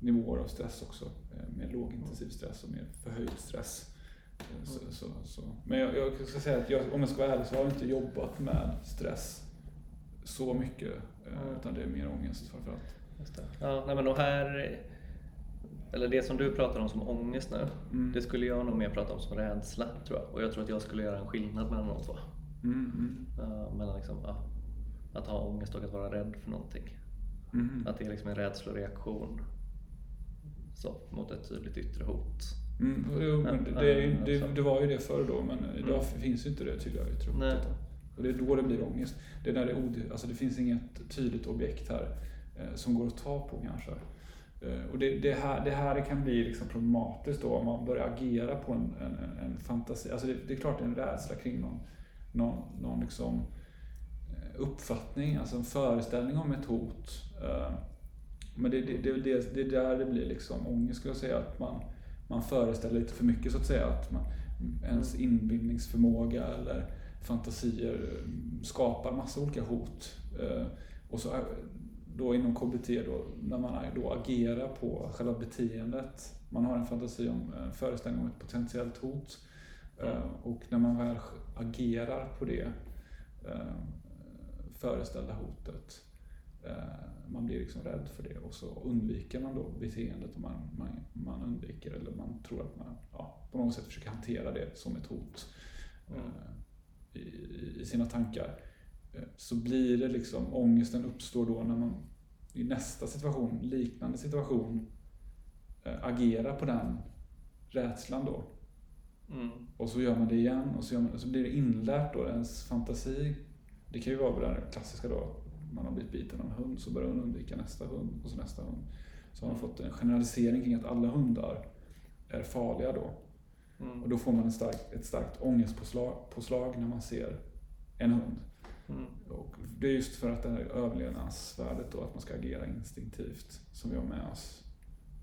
B: nivåer av stress också. Eh, mer lågintensiv stress och mer förhöjd stress. Eh, så, mm. så, så. Men jag, jag, ska säga att jag, om jag ska vara ärlig så har jag inte jobbat med stress så mycket. Eh, mm. Utan det är mer ångest framförallt.
A: Just det. Ja, nej men och här eller det som du pratar om som ångest nu, mm. det skulle jag nog mer prata om som rädsla tror jag. Och jag tror att jag skulle göra en skillnad mellan de två. Mm. Uh, mellan liksom, uh, att ha ångest och att vara rädd för någonting. Mm. Att det är liksom en rädsloreaktion så, mot ett tydligt yttre hot.
B: Mm. Jo, men det, det, det, det, var ju det förr då, men idag mm. finns ju inte det tydliga yttre hotet. Och det är då det blir ångest. Det, är när det, alltså det finns inget tydligt objekt här eh, som går att ta på kanske. Eh, och det, det, här, det här kan bli liksom problematiskt då om man börjar agera på en, en, en fantasi. Alltså det, det, är klart det är en rädsla kring någon, någon, någon liksom eh, uppfattning, alltså en föreställning om ett hot. Eh, men det, det, det, det, det är där det blir liksom ångest skulle jag säga. Att man, man föreställer lite för mycket så att säga. Att man, ens inbildningsförmåga eller fantasier skapar massa olika hot. Och så då inom KBT då, när man då agerar på själva beteendet. Man har en fantasi om, en föreställning om ett potentiellt hot. Mm. Och när man väl agerar på det eh, föreställda hotet, eh, man blir liksom rädd för det och så undviker man då beteendet och man, man, man undviker eller man tror att man ja, på något sätt försöker hantera det som ett hot mm. i, i sina tankar så blir det liksom, ångesten uppstår då när man i nästa situation, liknande situation, eh, agera på den rädslan då.
A: Mm.
B: Och så gör man det igen och så, man, så blir det inlärt då, ens fantasi. Det kan ju vara det där klassiska då, man har blivit biten av en hund så börjar man undvika nästa hund och så nästa hund. Så har man fått en generalisering kring att alla hundar är farliga då.
A: Mm.
B: Och då får man en stark, ett starkt ångestpåslag påslag när man ser en hund.
A: Mm.
B: Och det är just för att det här överlevnadsvärdet då, att man ska agera instinktivt, som vi har med oss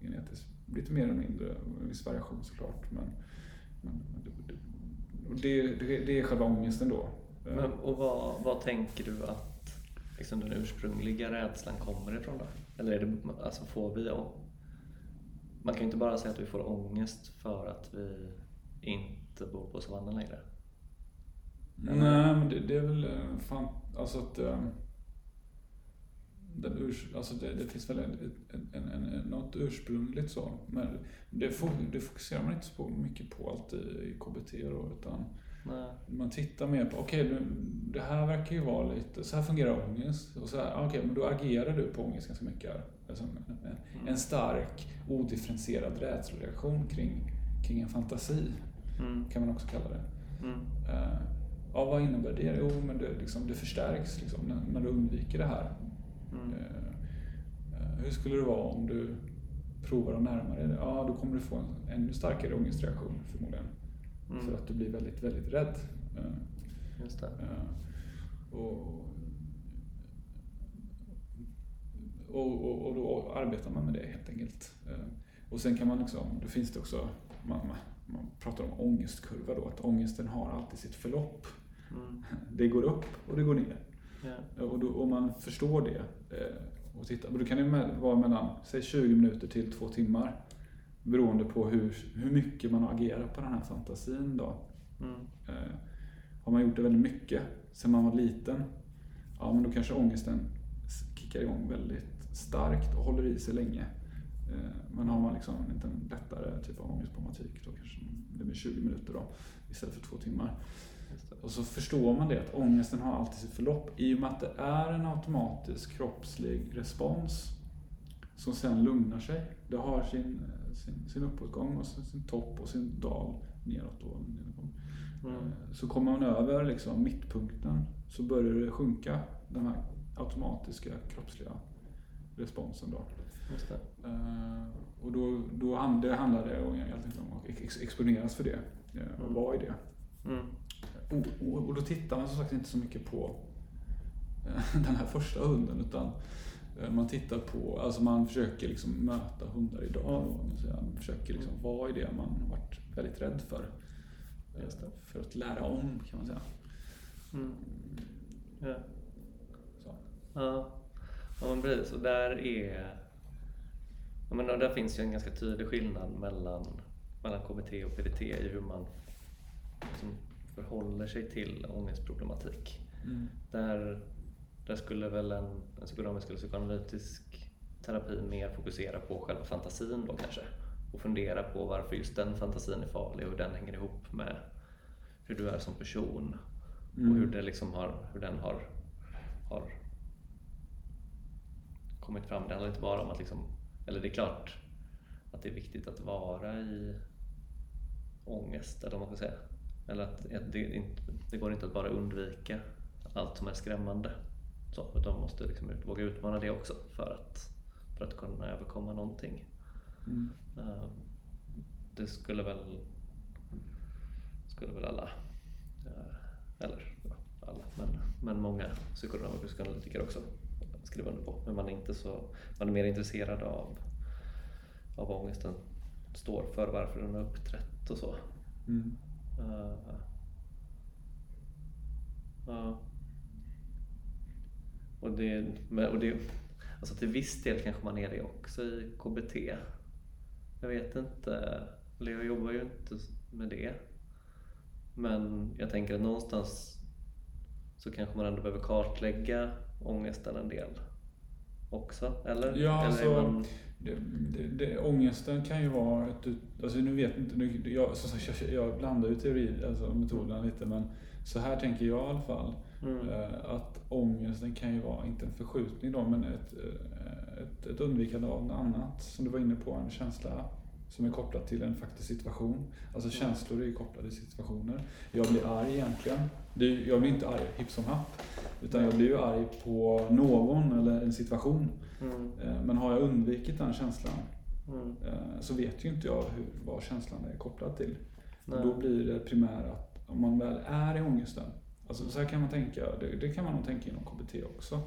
B: genetiskt. Lite mer eller mindre, en viss variation såklart. Men det, det, och det, är själva ångesten då.
A: Men, och vad, vad tänker du att liksom, den ursprungliga rädslan kommer ifrån då? Eller är det, alltså får vi Man kan ju inte bara säga att vi får ångest för att vi inte bor på savannen längre.
B: Nej, men det, det är väl eh, fan, alltså att den urs, alltså det, det finns väl en, en, en, något ursprungligt så. Men det, det fokuserar man inte så mycket på alltid i KBT då, utan
A: Nej.
B: man tittar mer på, okej, okay, det här verkar ju vara lite, så här fungerar ångest. Och så här, ah, okej, men då agerar du på ångest ganska mycket. Alltså, en, en stark, odifferentierad rädsloreaktion kring, kring en fantasi,
A: Mm.
B: kan man också kalla det.
A: Mm.
B: Eh, ja, vad innebär det? Jo, men det, liksom, det förstärks liksom, när, när du undviker det här.
A: Mm.
B: Eh, eh, hur skulle det vara om du provar att närma dig det? Ja, då kommer du få en ännu starkare ångestreaktion förmodligen.
A: Mm.
B: För att du blir väldigt, väldigt rädd. Eh,
A: Just det.
B: och, och, och, och då arbetar man med det helt enkelt. Och sen kan man liksom, då finns det också, man, man, man pratar om ångestkurva då, att ångesten har alltid sitt förlopp.
A: Mm.
B: Det går upp och det går ner.
A: Ja.
B: Och då, om man förstår det eh, och tittar, och då kan det vara mellan säg 20 minuter till två timmar. Beroende på hur, hur mycket man har agerat på den här fantasin då.
A: Mm.
B: Eh, har man gjort det väldigt mycket sen man var liten, ja men då kanske ångesten kickar igång väldigt starkt och håller i sig länge. Eh, men har man liksom en lättare typ av ångestproblematik då kanske det blir 20 minuter då istället för två timmar. Och så förstår man det att ångesten har alltid sitt förlopp i och med att det är en automatisk kroppslig respons som sen lugnar sig. Det har sin, sin, sin uppåtgång och sin, sin topp och sin dal neråt. Då.
A: Mm.
B: Så kommer man över liksom mittpunkten så börjar det sjunka, den här automatiska kroppsliga responsen. Då. Eh, Och då, då hand- det handlar det om att ex- exponeras för det eh, och vara i det.
A: Mm.
B: Och, och, då tittar man som sagt inte så mycket på eh, den här första hunden utan eh, man tittar på, alltså man försöker liksom möta hundar idag. Man försöker liksom vara i det man varit väldigt rädd för. För att lära om kan man säga.
A: Mm. Ja.
B: Så.
A: Ja, ja men precis. Och där är... Jag menar, där finns ju en ganska tydlig skillnad mellan, mellan KBT och PDT i hur man liksom förhåller sig till ångestproblematik.
B: Mm.
A: Där, där skulle väl en, en psykodynamisk eller psykoanalytisk terapi mer fokusera på själva fantasin då kanske. Och fundera på varför just den fantasin är farlig och hur den hänger ihop med hur du är som person.
B: Mm.
A: Och hur, det liksom har, hur den har, har kommit fram. Det handlar inte bara om att liksom, eller det är klart att det är viktigt att vara i ångest, eller vad man ska säga. Eller att det, det går inte att bara undvika allt som är skrämmande. Så, utan man måste liksom ut, våga utmana det också för att, för att kunna överkomma någonting.
B: Mm.
A: Eh, Det skulle väl, skulle väl alla, eh, eller alla, men, men många psykologer och psykoanalytiker också skriva under på. Men man är, inte så, man är mer intresserad av, av vad ångesten står för, varför den har uppträtt och så.
B: Mm.
A: Ja. Och det, men- och det, alltså till viss del kanske man är det också i KBT. Jag vet inte, eller jag jobbar ju inte med det. Men jag tänker att någonstans så kanske man ändå behöver kartlägga ångesten en del också, eller?
B: Ja,
A: eller
B: alltså-
A: man,
B: Det, det, det, ångesten kan ju vara ett, ut- alltså nu vet inte, nu, jag, som sagt, jag, jag blandar ju teori, alltså metoderna lite men så här tänker jag i alla fall.
A: mm,
B: Eh, att ångesten kan ju vara, inte en förskjutning då, men ett, eh, ett, ett undvikande av något annat, som du var inne på, en känsla som är kopplad till en faktisk situation. Alltså känslor är ju kopplade till situationer. Jag blir arg egentligen. Jag blir inte arg hipp som happ. Utan jag blir ju arg på någon eller en situation.
A: Mm.
B: Eh, Men har jag undvikit den känslan
A: Mm.
B: eh, så vet ju inte jag hur, vad känslan är kopplad till.
A: Nej.
B: Och då blir det primära att om man väl är i ångesten, alltså så här kan man tänka, det, det kan man nog tänka inom KBT också.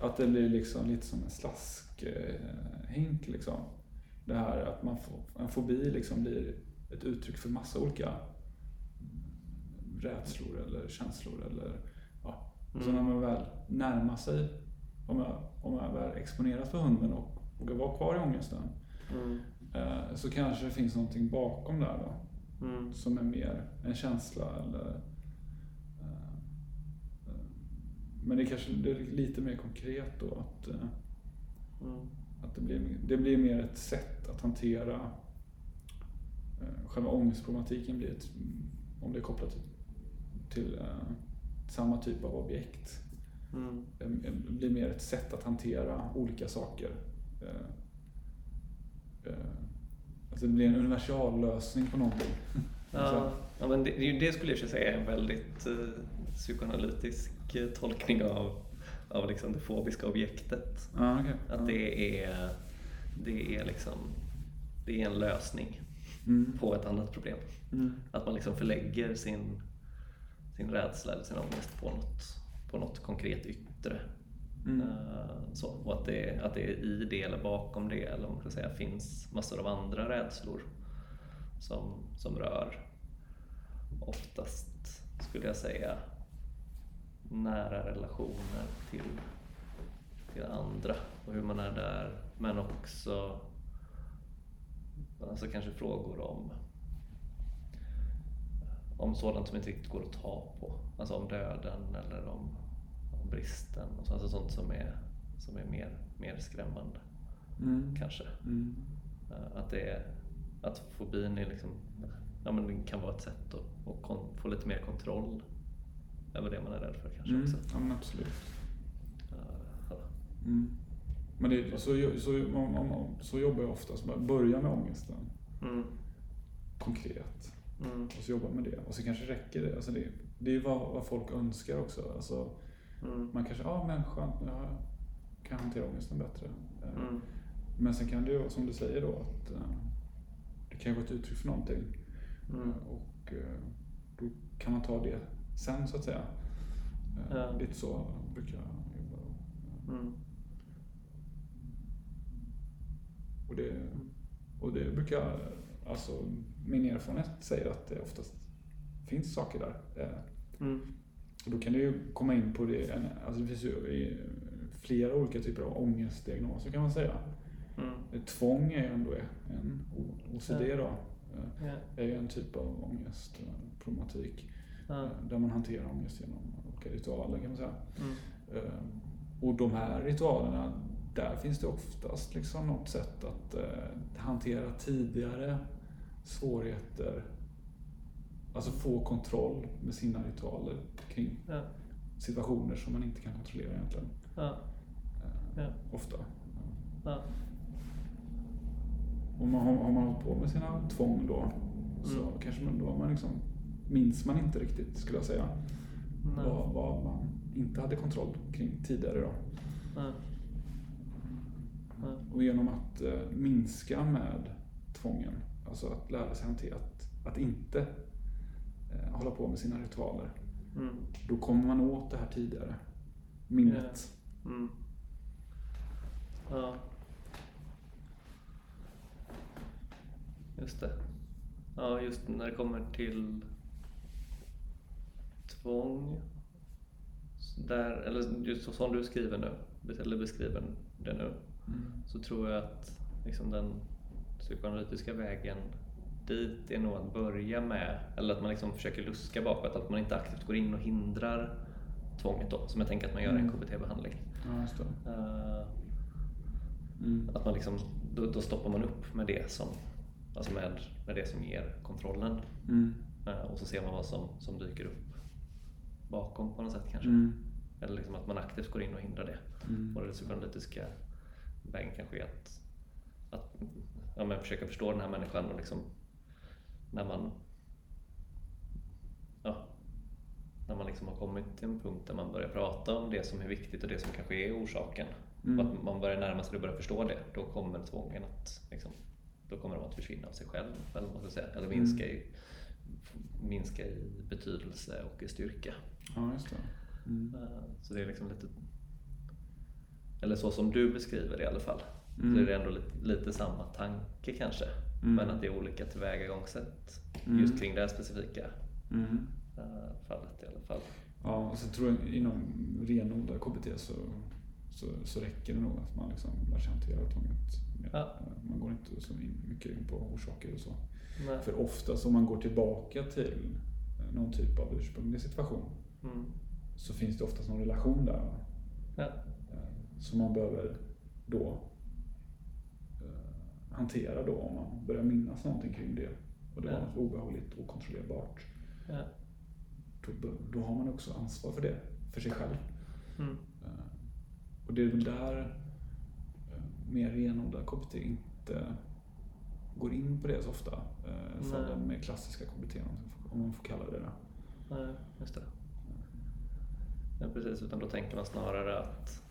B: Att det blir liksom lite som en slaskhink liksom. Det här att man får, en fobi liksom blir ett uttryck för massa olika rädslor eller känslor eller ja. Och så när man väl närmar sig, om jag, om jag väl exponeras för hunden och vågar vara kvar i ångesten,
A: Mm.
B: eh, så kanske det finns någonting bakom där då
A: Mm.
B: som är mer en känsla eller... eh, eh, Men det kanske det är lite mer konkret då att, eh,
A: Mm.
B: Att det, blir, det blir mer ett sätt att hantera eh, själva ångestproblematiken blir ett, om det är kopplat till, till eh, samma typ av objekt.
A: Mm.
B: Det blir mer ett sätt att hantera olika saker. Eh, Alltså det blir en universallösning på någonting.
A: Ja, ja, men det, det skulle jag säga är en väldigt psykoanalytisk tolkning av, av liksom det fobiska objektet.
B: Ja, okej.
A: Att det är, det är liksom det är en lösning
B: Mm.
A: på ett annat problem.
B: Mm.
A: Att man liksom förlägger sin, sin rädsla eller sin ångest på något, på något konkret yttre.
B: Mm.
A: Eh, Så, och att det, att det är i det eller bakom det eller man ska säga, finns massor av andra rädslor som, som rör oftast, skulle jag säga, nära relationer till, till andra och hur man är där. Men också alltså kanske frågor om om sådant som inte riktigt går att ta på. Alltså om döden eller om, om bristen. och så. Alltså sånt som är, som är mer, mer skrämmande
B: Mm.
A: kanske.
B: Mm.
A: Eh, Att, det är, att fobin är liksom, ja, men det kan vara ett sätt att, att få lite mer kontroll över det man är rädd för kanske
B: Mm.
A: också.
B: Ja, men absolut.
A: Ja.
B: Mm. Men det, så, så, om, om, så jobbar jag oftast. Börja med ångesten
A: Mm.
B: konkret.
A: Mm.
B: Och så jobba med det. Och så kanske räcker det. Alltså det, det är ju vad, vad folk önskar också. Alltså,
A: Mm.
B: man kanske, ja men skönt, jag kan hantera ångesten bättre. Eh,
A: Mm.
B: Men sen kan det ju vara som du säger då att eh, det kan ju vara ett uttryck för någonting. Och eh, då kan man ta det sen så att säga. Eh,
A: Ja.
B: Lite så brukar jag jobba.
A: Mm.
B: Och det, och det brukar, alltså min erfarenhet säger att det oftast finns saker där. Eh,
A: Mm.
B: Och då kan det ju komma in på det, alltså det finns ju flera olika typer av ångestdiagnoser kan man säga.
A: Mm.
B: Tvång är ju ändå en, OCD då, eh,
A: Ja.
B: är ju en typ av ångestproblematik. Eh, Där man hanterar ångest genom olika ritualer kan man säga.
A: Mm.
B: Eh, Och de här ritualerna, där finns det oftast liksom något sätt att eh, hantera tidigare svårigheter. Alltså få kontroll med sina ritualer kring
A: Ja.
B: situationer som man inte kan kontrollera egentligen.
A: Ja. Ja.
B: Ofta. Och man, har, har man hållit på med sina tvång då så
A: Mm.
B: kanske man, då har man liksom, minns man inte riktigt skulle jag säga.
A: Nej.
B: Vad, vad man inte hade kontroll kring tidigare då.
A: Ja. Ja.
B: Och genom att eh, minska med tvången, alltså att lära sig hantera att, att inte eh, hålla på med sina ritualer,
A: Mm.
B: då kommer man åt det här tidigare minnet.
A: Mm. Ja. Just det. Ja, just när det kommer till tvång. Där, eller just som du skriver nu, eller beskriver det nu,
B: Mm.
A: så tror jag att liksom den psykoanalytiska vägen dit är nog att börja med, eller att man liksom försöker luska bakåt, att man inte aktivt går in och hindrar tvånget då, som jag tänker att man gör i en
B: Mm.
A: KBT-behandling.
B: Ja.
A: Eh,
B: Mm.
A: att man liksom, då, då stoppar man upp med det som, alltså med, med det som ger kontrollen.
B: Mm.
A: Eh, och så ser man vad som, som dyker upp bakom på något sätt kanske.
B: Mm.
A: Eller liksom att man aktivt går in och hindrar det
B: Mm.
A: på det psykoanalytiska vägen kanske är att, att ja, men försöka förstå den här människan och liksom när man ja, när man liksom har kommit till en punkt där man börjar prata om det som är viktigt och det som kanske är orsaken.
B: Mm.
A: Och att man börjar närma sig och börjar förstå det. Då kommer tvången att, liksom, då kommer de att försvinna av sig själv. Eller, vad ska jag säga, eller minska,
B: Mm.
A: i, minska i betydelse och i styrka.
B: Ja, just det. Mm.
A: Eh, Så det är liksom lite eller så som du beskriver det i alla fall.
B: Mm.
A: Så är det ändå lite, lite samma tanke kanske.
B: Mm.
A: Men att det är olika tillvägagångssätt
B: Mm.
A: just kring det här specifika
B: Mm.
A: eh, fallet i alla fall.
B: Ja, och så tror jag inom renodlad KBT så, så, så räcker det nog att man liksom lär sig hantera tvånget.
A: Ja.
B: Man går inte så in, mycket in på orsaker och så.
A: Nej.
B: För oftast om man går tillbaka till någon typ av ursprunglig situation
A: Mm.
B: så finns det oftast någon relation där.
A: Ja.
B: Eh, Som man behöver då eh, hantera då om man börjar minnas någonting kring det. Och det var
A: Ja.
B: något obehagligt och kontrollerbart.
A: Ja.
B: Då, då har man också ansvar för det, för sig själv.
A: Mm.
B: Eh, Och det är väl där mer renodlad KBT inte går in på det så ofta. eh, Som
A: Nej.
B: den mer klassiska KBT, om man får- kalla det det.
A: Nej, just det. Ja, precis, utan då tänker man snarare att,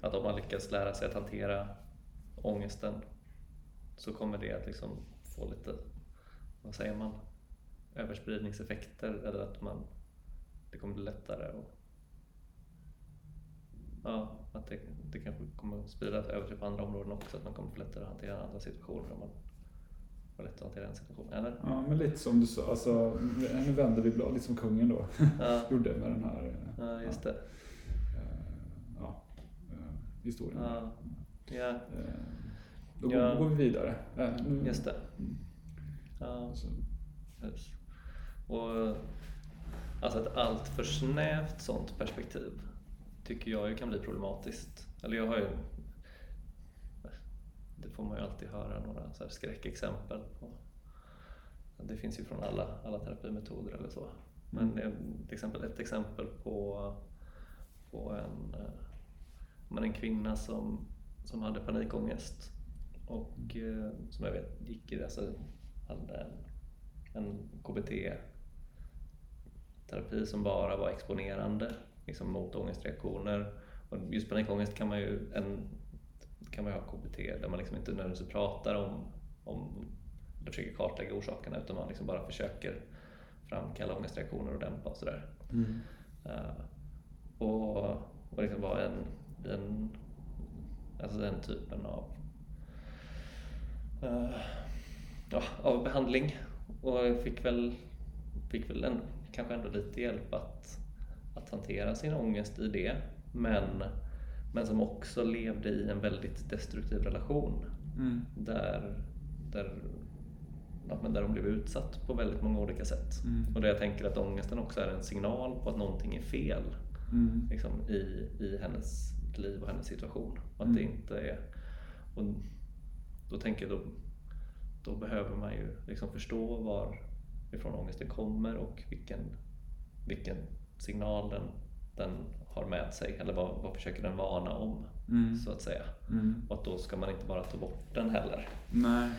A: att om man lyckas lära sig att hantera ångesten så kommer det att liksom få lite, vad säger man, överspridningseffekter eller att man, det kommer bli lättare och Ja, att det, det kanske kommer spridas över till på andra områden också, att man kommer få lättare att hantera andra situationer om man lätt att hantera en situation, eller?
B: Ja, men lite som du sa, alltså, nu vänder vi blad, lite som kungen då
A: Ja,
B: gjorde med den här eh,
A: ja just det.
B: eh, ja, eh, historien.
A: Ja, ja
B: Då,
A: Ja.
B: går, då går vi vidare. Nu-
A: just det.
B: Mm.
A: Ja,
B: Så,
A: precis. Och alltså ett allt för snävt sånt perspektiv tycker jag ju kan bli problematiskt. Eller jag har ju det får man ju alltid höra några så skräckexempel på. Det finns ju från alla, alla terapimetoder eller så. Men eh, till exempel ett exempel på, på en, eh, men en kvinna som, som hade panikångest och eh, som jag vet gick i, alltså, hade en, en KBT-terapi som bara var exponerande liksom mot ångestreaktioner. Och just panikångest kan man ju, en, kan man ju ha KBT där man liksom inte nödvändigtvis pratar om, om eller försöker kartlägga orsakerna utan man liksom bara försöker framkalla ångestreaktioner och dämpa och sådär.
B: mm.
A: Eh, och, och liksom vara en, en, alltså den typen av, eh, ja, av behandling. Och jag fick väl, fick väl en, kanske ändå lite hjälp att, att hantera sin ångest i det. Men, men som också levde i en väldigt destruktiv relation
B: Mm.
A: där, där, ja, men där de blev utsatt på väldigt många olika sätt.
B: Mm.
A: Och där jag tänker att ångesten också är en signal på att någonting är fel
B: Mm.
A: liksom, i, i hennes liv och hennes situation. Att
B: Mm.
A: det inte är... Och då tänker jag då, då behöver man ju liksom förstå varifrån ångesten kommer och vilken, vilken signal den, den har med sig eller vad, vad försöker den varna om
B: Mm.
A: så att säga.
B: Mm.
A: Och att då ska man inte bara ta bort den heller.
B: Nej.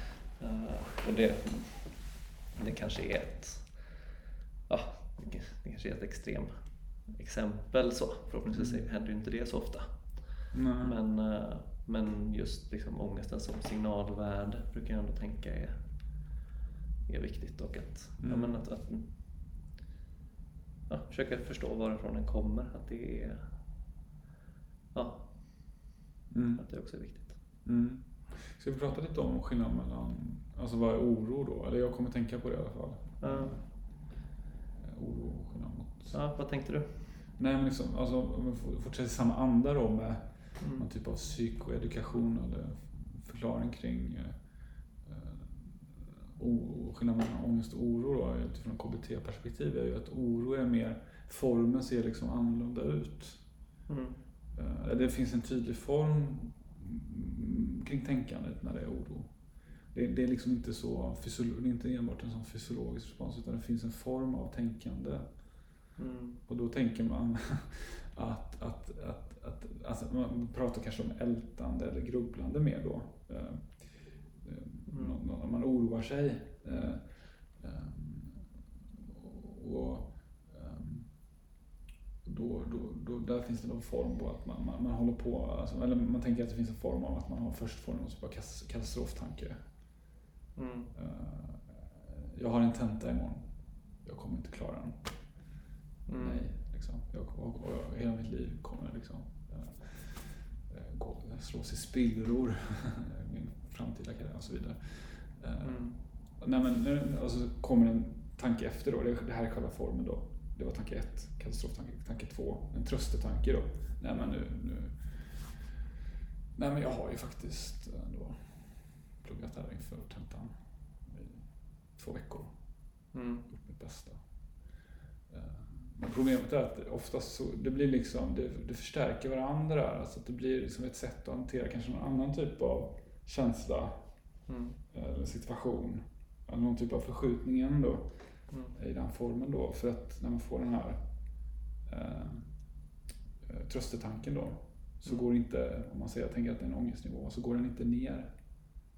A: Eh, och det, det kanske är ett, ja, det kanske är ett extrem exempel så. Förhoppningsvis händer ju inte det så ofta.
B: Nej.
A: Men, eh, men just liksom ångesten som signalvärd brukar jag ändå tänka är, är viktigt. Och att, ja,
B: Mm.
A: men att, att ja, försöka förstå varifrån den kommer. Att det är ja,
B: Mm.
A: att det också är viktigt.
B: Mm. Ska vi prata lite om skillnaden mellan, alltså vad är oro då? Eller jag kommer tänka på det i alla fall.
A: Ja.
B: Eh, Oro och skillnad mot...
A: Ja, vad tänkte du?
B: Nej men liksom, alltså om vi fortsätter i samma anda då med
A: Mm.
B: någon typ av psykoedukation eller förklaring kring eh, skillnaden mellan ångest och oro då, utifrån KBT-perspektiv är ju att oro är mer, formen ser liksom annorlunda ut.
A: Mm.
B: Eh, Det finns en tydlig form kring tänkandet när det är oro. Det, det är liksom inte så det är inte enbart en sån fysiologisk respons utan det finns en form av tänkande.
A: Mm.
B: Och då tänker man att, att, att, att alltså man pratar kanske om ältande eller grubblande mer då. Eh,
A: Mm.
B: Man oroar sig. Eh, eh, och ehm, då, då, då, där finns det någon form på att man, man, man håller på, alltså, eller man tänker att det finns en form av att man har först får någon typ av katastroftanke.
A: Mm.
B: Eh, Jag har en tenta imorgon. Jag kommer inte klara den.
A: Mm.
B: Nej, liksom. Jag, och, och, och hela mitt liv kommer liksom eh, eh, gå, slås i spillror. Min framtida karriär och så vidare. Eh,
A: Mm.
B: Nej, men, nu- och så kommer en tanke efter då. Det, här är själva formen då. Det var tanke ett, katastroftanke. Tanke två, en tröstetanke då. Nej men nu, nu. Nej men jag har ju faktiskt då pluggat här inför tentan i två veckor.
A: Mm.
B: Gjort mitt bästa. Eh, Men problemet är att oftast så, det blir liksom, det, det förstärker varandra. Alltså det blir liksom ett sätt att hantera kanske någon annan typ av känsla
A: Mm.
B: eller situation. Eller någon typ av förskjutning ändå
A: Mm.
B: i den formen då. För att när man får den här eh, eh, tröstetanken då. Så
A: Mm.
B: går inte, om man säger, jag tänker att det är en ångestnivå, så går den inte ner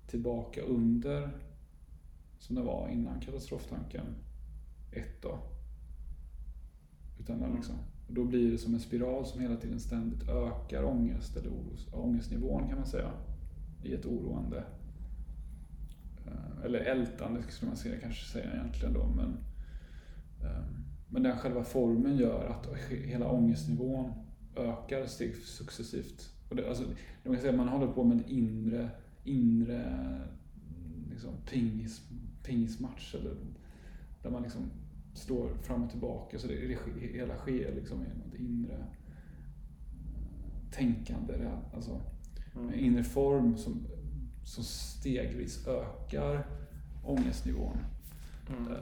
B: tillbaka under som det var innan katastroftanken 1 då. Utan den
A: Mm.
B: liksom, och då blir det som en spiral som hela tiden ständigt ökar ångest eller ångestnivån kan man säga. I ett oroande eh, eller ältande skulle man säga, kanske säga egentligen då. Men, eh, men den själva formen gör att hela ångestnivån ökar steg successivt. Och det, alltså, man kan säga man håller på med en inre, inre liksom, pingis, pingismatch. Eller, där man liksom står fram och tillbaka. Så det, det hela sker liksom i något inre eh, tänkande. Det, alltså, en
A: Mm.
B: inre form som, som stegvis ökar ångestnivån.
A: Mm.
B: Eh,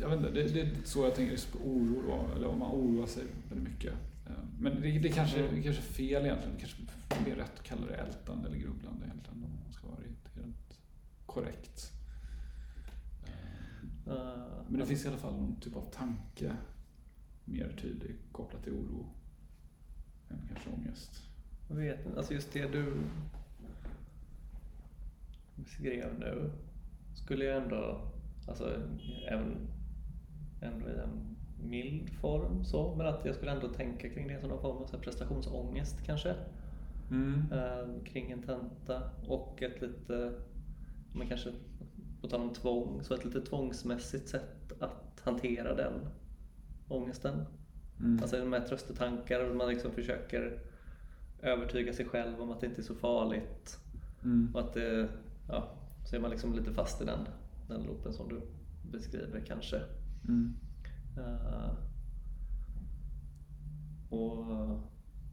B: Jag vet inte, det, det är så jag tänker just på oro då, eller om man oroar sig väldigt mycket. Eh, Men det, det, kanske,
A: Mm.
B: kanske är fel egentligen, det kanske är mer rätt att kalla det ältande eller grubblande egentligen om man ska vara helt, korrekt. Eh, Men det finns i alla fall någon typ av tanke mer tydlig kopplat till oro än kanske ångest.
A: Jag vet inte, alltså just det du beskrev nu skulle jag ändå, alltså även ändå i en mild form så, men att jag skulle ändå tänka kring det som någon form av så här prestationsångest kanske. Eh, kring en tenta och ett lite, men kanske på tal om tvång, så ett lite tvångsmässigt sätt att hantera den ångesten.
B: Mm.
A: Alltså med tröstetankar och man liksom försöker övertyga sig själv om att det inte är så farligt.
B: Mm.
A: Och att det, ja, så är man liksom lite fast i den, den loopen som du beskriver kanske.
B: Mm.
A: Eh, och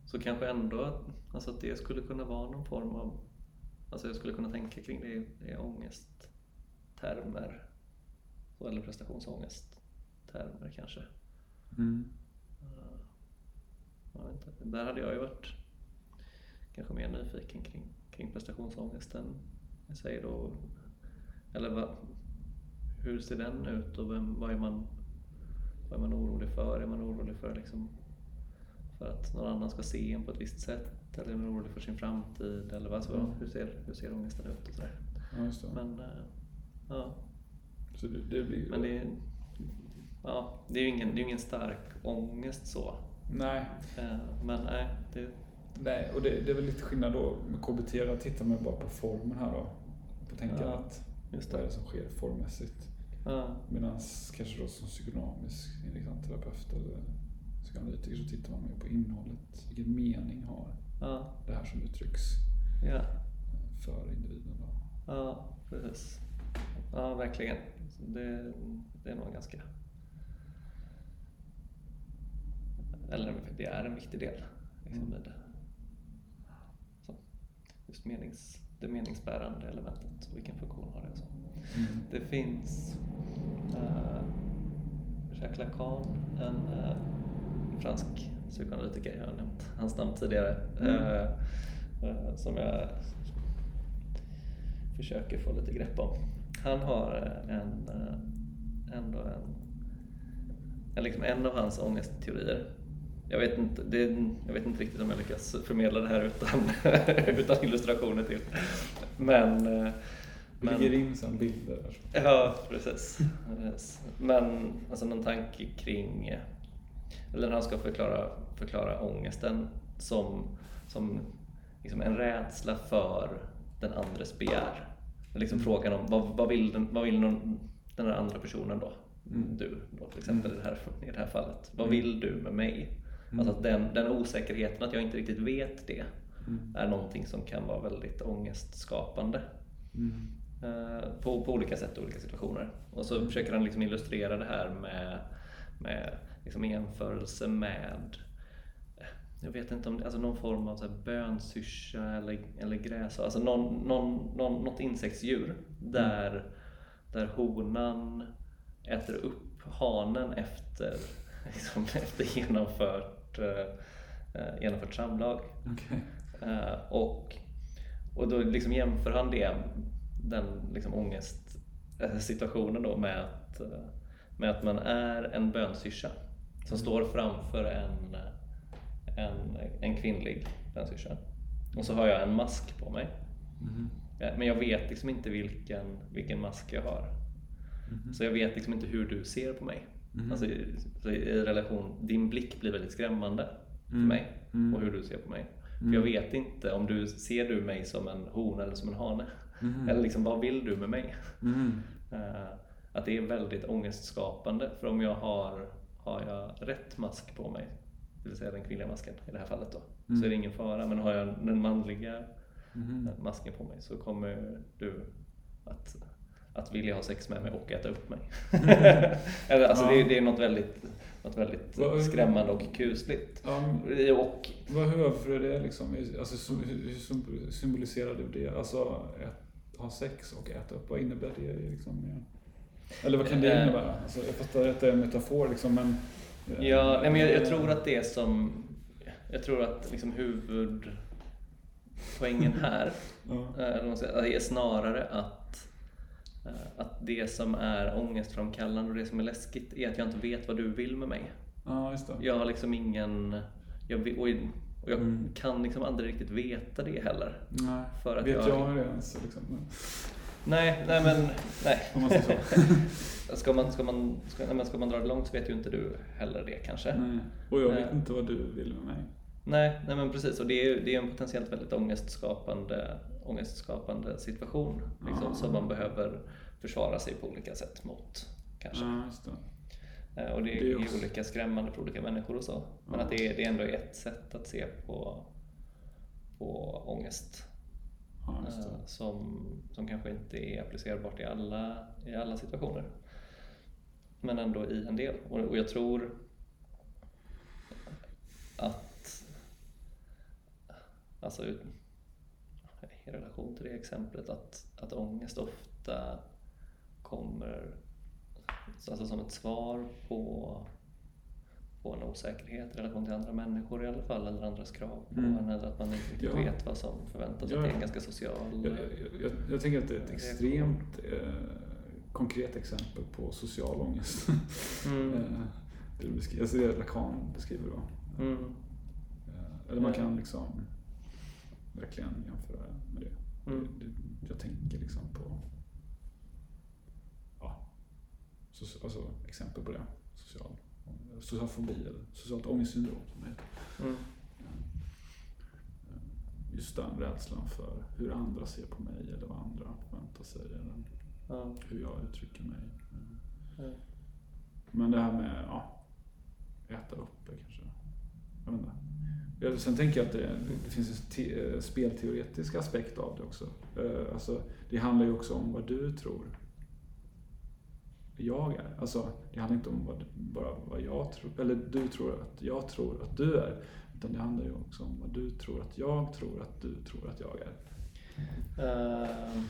A: så kanske ändå att- alltså att det skulle kunna vara någon form av, alltså jag skulle kunna tänka kring det i, ångesttermer. Eller prestationsångesttermer kanske.
B: Mm.
A: Jag vet inte. Där hade jag ju varit kanske mer nyfiken kring, kring prestationsångesten i sig då. Eller vad, hur ser den ut och vem, vad, är man, vad är man orolig för? Är man orolig för, liksom, för att någon annan ska se en på ett visst sätt? Eller är man orolig för sin framtid? Eller vad, alltså,
B: Mm.
A: hur, ser, hur ser ångesten ut? Och sådär.
B: Ja.
A: Men, eh, ja.
B: Så det, det blir...
A: Men det, ja, det är ju ingen, det är ingen stark ångest så.
B: Nej,
A: Eh, Men nej, det,
B: nej, och det, det är väl lite skillnad då med KBT. Där tittar man bara på formen här då. På tänka
A: Ja,
B: att
A: just
B: vad är
A: det.
B: det som sker formmässigt.
A: Ja,
B: Medan kanske då som psykodynamisk inriktad terapeut eller psykoanalytiker så tittar man mer på innehållet. Vilken mening har
A: ja,
B: det här som uttrycks
A: ja,
B: eh, för individen. Då.
A: ja, precis. Ja, verkligen. Det, det är nog ganska... Eller det är en viktig del liksom,
B: Mm.
A: i det. Så, just menings, det meningsbärande elementet, vilken funktion har det och så.
B: Mm.
A: Det finns uh, Jacques Lacan, en eh, fransk psykoanalytiker, jag har nämnt hans namn tidigare,
B: Mm.
A: eh, eh, som jag försöker få lite grepp om. Han har en, ändå en, en, liksom en av hans ångestteorier jag, vet inte, det, jag vet inte riktigt om jag lyckas förmedla det här utan, utan illustrationer till. Men, eh,
B: Vi
A: men
B: lägger in sen bilder.
A: Ja, precis. Men alltså någon tanke kring, eller när han ska förklara, förklara ångesten som, som liksom en rädsla för den andres begär. Liksom
B: Mm.
A: frågan om vad, vad vill, den, vad vill någon, den här andra personen då?
B: Mm.
A: Du då till exempel
B: Mm.
A: i, det här, i det här fallet. Vad
B: Mm.
A: vill du med mig?
B: Mm.
A: Alltså att den, den osäkerheten att jag inte riktigt vet det
B: Mm.
A: är någonting som kan vara väldigt ångestskapande.
B: Mm.
A: Eh, på, på olika sätt och olika situationer. Och så försöker han liksom illustrera det här med, med liksom jämförelse med jag vet inte om det, alltså någon form av så här bönsyrsa eller, eller gräs, alltså någon, någon, någon, något insektsdjur där, där honan äter upp hanen efter, liksom, efter genomfört, eh, eh, genomfört samlag.
B: Okej.
A: Eh, och, och då liksom jämför han det, den liksom ångestsituationen då med att, eh, med att man är en bönsyrsa som står framför en, en, en kvinnlig bönsyrsa. Och så har jag en mask på mig. Eh, Men jag vet liksom inte vilken, vilken mask jag har.
B: Mhm.
A: Så jag vet liksom inte hur du ser på mig.
B: Mhm.
A: Alltså, i, i relation, din blick blir väldigt skrämmande för
B: Mm.
A: mig
B: Mm.
A: och hur du ser på mig.
B: Mm.
A: För jag vet inte om du ser du mig som en hona eller som en hane.
B: Mhm.
A: Eller liksom, vad vill du med mig?
B: Mhm.
A: Eh, att det är väldigt ångestskapande. För om jag har, har jag rätt mask på mig, det vill säga den kvinnliga masken i det här fallet då,
B: Mm.
A: så är det ingen fara. Men har jag den manliga masken på mig så kommer du att, att vilja ha sex med mig och äta upp mig. Eller, alltså, det, är- det är något väldigt, något väldigt
B: Vad-
A: skrämmande och kusligt.
B: Ja,
A: Och
B: Vad, är det liksom? Alltså, hur, hur sym- symboliserar du det? Alltså, ät, ha sex och äta upp, vad innebär det? Liksom? Ja. Eller vad kan det
A: Eh.
B: innebära? Alltså, jag fattar att det är en metafor liksom, men...
A: Ja, nej, men jag, jag tror att det är som... Jag tror att liksom huvudpoängen här
B: Ja.
A: eh, är snarare att, att det som är ångestframkallande och det som är läskigt är att jag inte vet vad du vill med mig.
B: ja, just det.
A: Jag har liksom ingen... Jag, och jag
B: Mm.
A: kan liksom aldrig riktigt veta det heller.
B: Nej.
A: För att
B: Vet
A: jag-
B: jag, det ens? Liksom.
A: Nej, nej men... Nej.
B: Om man säger så.
A: Ska man, ska, man, ska, nej, men ska man dra det långt så vet ju inte du heller det kanske.
B: Nej. Och jag vet
A: Eh.
B: inte vad du vill med mig.
A: Nej, nej men precis. Och det är, ju- det är en potentiellt väldigt ångestskapande, ångestskapande situation liksom,
B: Ja.
A: som man behöver försvara sig på olika sätt mot. Kanske.
B: Ja, just det.
A: Eh, Och det,
B: Det är också-
A: olika skrämmande för olika människor och så. Men
B: Ja.
A: att det, är, det är ändå ett sätt att se på, på ångest.
B: Ja,
A: eh, som, som kanske inte är applicerbart i alla, i alla situationer. Men ändå i en del. Och, och jag tror att alltså, i relation till det exemplet att, att ångest ofta kommer alltså som ett svar på, på en osäkerhet i relation till andra människor i alla fall, eller andras krav på
B: Mm.
A: en, eller att man inte riktigt
B: Ja.
A: vet vad som förväntas.
B: Ja.
A: Att det är en ganska social...
B: Jag, jag, jag, jag tänker att det är ett extremt eh, konkret exempel på social ångest.
A: Mm.
B: Eh, det, du beskriver, alltså det Lacan beskriver då.
A: Mm.
B: Eh, Eller man kan liksom verkligen jämföra med det.
A: Mm.
B: det jag tänker liksom på ja, so, alltså, exempel på det. Social, social fobi eller socialt ångestsyndrom som det heter.
A: Mm.
B: Eh, Just den rädslan för hur andra ser på mig eller vad andra förväntar sig. Eller
A: Ja.
B: hur jag uttrycker mig.
A: Ja.
B: Men det här med ja, äta upp är kanske, jag vet inte. Ja, Sen tänker jag att det, det finns en eh, spelteoretisk aspekt av det också. Eh, Alltså, det handlar ju också om vad du tror jag är. Alltså, det handlar inte om vad, bara vad jag tror, eller du tror att jag tror att du är. Utan det handlar ju också om vad du tror att jag tror att du tror att jag är.
A: Ehm,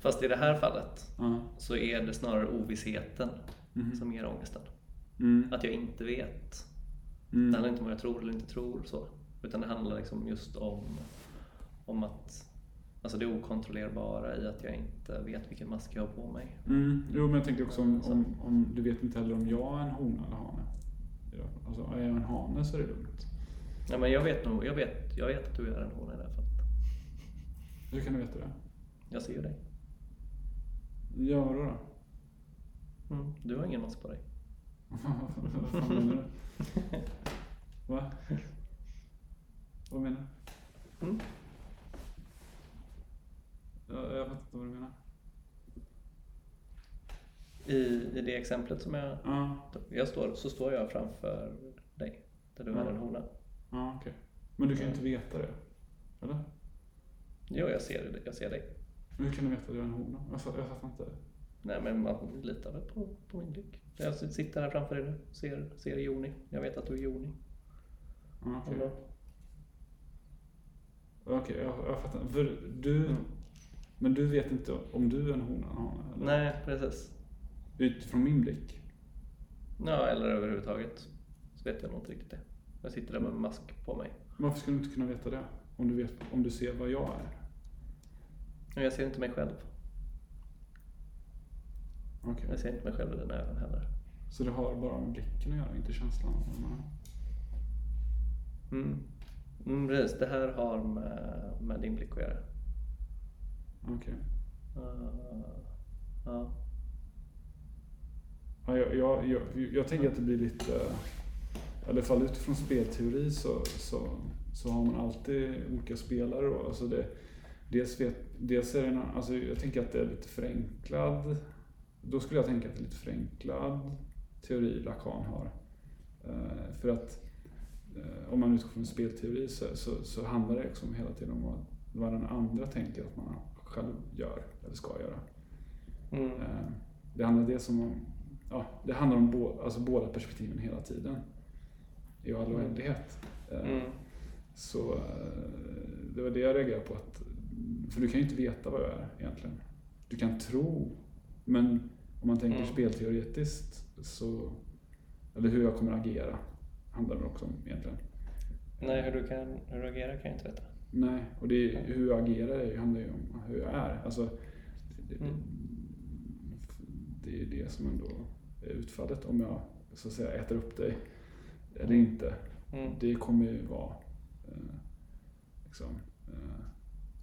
A: Fast i det här fallet
B: Ja.
A: så är det snarare ovissheten
B: Mhm.
A: som ger ångesten.
B: Mm.
A: Att jag inte vet.
B: Mm.
A: Det handlar inte om vad jag tror eller inte tror. så. Utan det handlar liksom just om, om att Alltså det okontrollerbara i att jag inte vet vilken mask jag har på mig.
B: Mm. Jo, men jag tänker också om, om, om du vet inte heller om jag är en hona eller hane. Alltså, är jag en hane så är det lugnt.
A: Ja, men jag vet nog, jag vet, jag vet att du är en hona i det här fallet.
B: Hur kan du veta det?
A: Jag ser ju dig.
B: Ja, vadå då?
A: Mm, du har ingen mask på dig.
B: Vad fan menar du? Va? Vad menar du?
A: Mm.
B: Jag, jag fattar inte vad du menar.
A: I, I det exemplet som jag,
B: Ja,
A: jag står, så står jag framför dig. Där du är
B: Ja.
A: en hona.
B: ja okej. Men du kan ju inte veta det. Eller?
A: Jo, jag ser, jag ser dig.
B: Men Hur kan du veta att du är en hona? Jag, jag fattar inte.
A: Nej, men man litar väl på, på min blick. Jag sitter här framför dig nu. Ser, ser Joni. Jag vet att du är Joni.
B: Ja, Okej,
A: Eller?
B: Okej, jag, jag fattar. För du,
A: Mm.
B: Men du vet inte om du är en hona eller hane?
A: Nej, precis.
B: Utifrån min blick?
A: Ja, eller överhuvudtaget. Så vet jag nog inte riktigt det. Jag sitter där med mask på mig.
B: Varför skulle du inte kunna veta det? Om du, vet, om du ser vad jag är?
A: Jag ser inte mig själv.
B: Okej.
A: Jag ser inte mig själv i dina ögon heller.
B: Så det har bara med blicken att göra, inte känslan?
A: Mm. Mm, precis. Det här har med, med din blick att göra.
B: Okej.
A: Uh, ja.
B: Ja, jag, jag, jag, jag tänker att det blir lite, i alla fall utifrån spelteori så, så, så har man alltid olika spelare då. Alltså det, dels, vet, dels är det, alltså jag tänker att det är lite förenklad, då skulle jag tänka att det är lite förenklad teori Lacan har. Eh, för att eh, om man utgår från spelteori så, så, så handlar det liksom hela tiden om vad, vad den andra tänker att man själv gör eller ska göra.
A: Mm.
B: Eh, Det handlar dels om, ja, det handlar om bo, alltså båda perspektiven hela tiden. I all
A: Mm.
B: oändlighet.
A: Mm.
B: Så det var det jag reagerade på. Att, för du kan ju inte veta vad jag är egentligen. Du kan tro, men om man tänker
A: Mm.
B: spelteoretiskt så, eller hur jag kommer agera, handlar det också om egentligen.
A: Nej, hur du, kan, hur du agerar kan jag inte veta.
B: Nej, och det är, hur jag agerar handlar ju om hur jag är. Alltså, det, det,
A: Mm.
B: det är det som ändå är utfallet om jag så att säga äter upp dig eller
A: Mm.
B: inte.
A: Mm.
B: Det kommer ju vara eh, liksom, eh,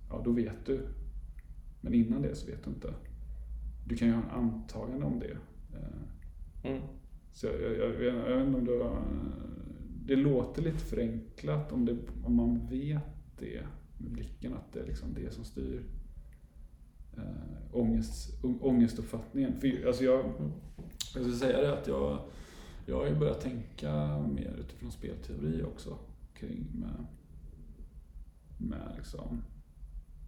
B: ja då vet du. Men innan det så vet du inte. Du kan ju ha en antagande om det. Eh,
A: Mm.
B: så jag, jag, jag, vet- jag vet inte om det var, Det låter lite förenklat om, det, om man vet det med blicken att det är liksom det som styr äh, ångest, ångestuppfattningen. För, alltså jag,
A: Mm.
B: jag skulle säga det att jag, jag har ju börjat tänka mer utifrån spelteori också kring med, med liksom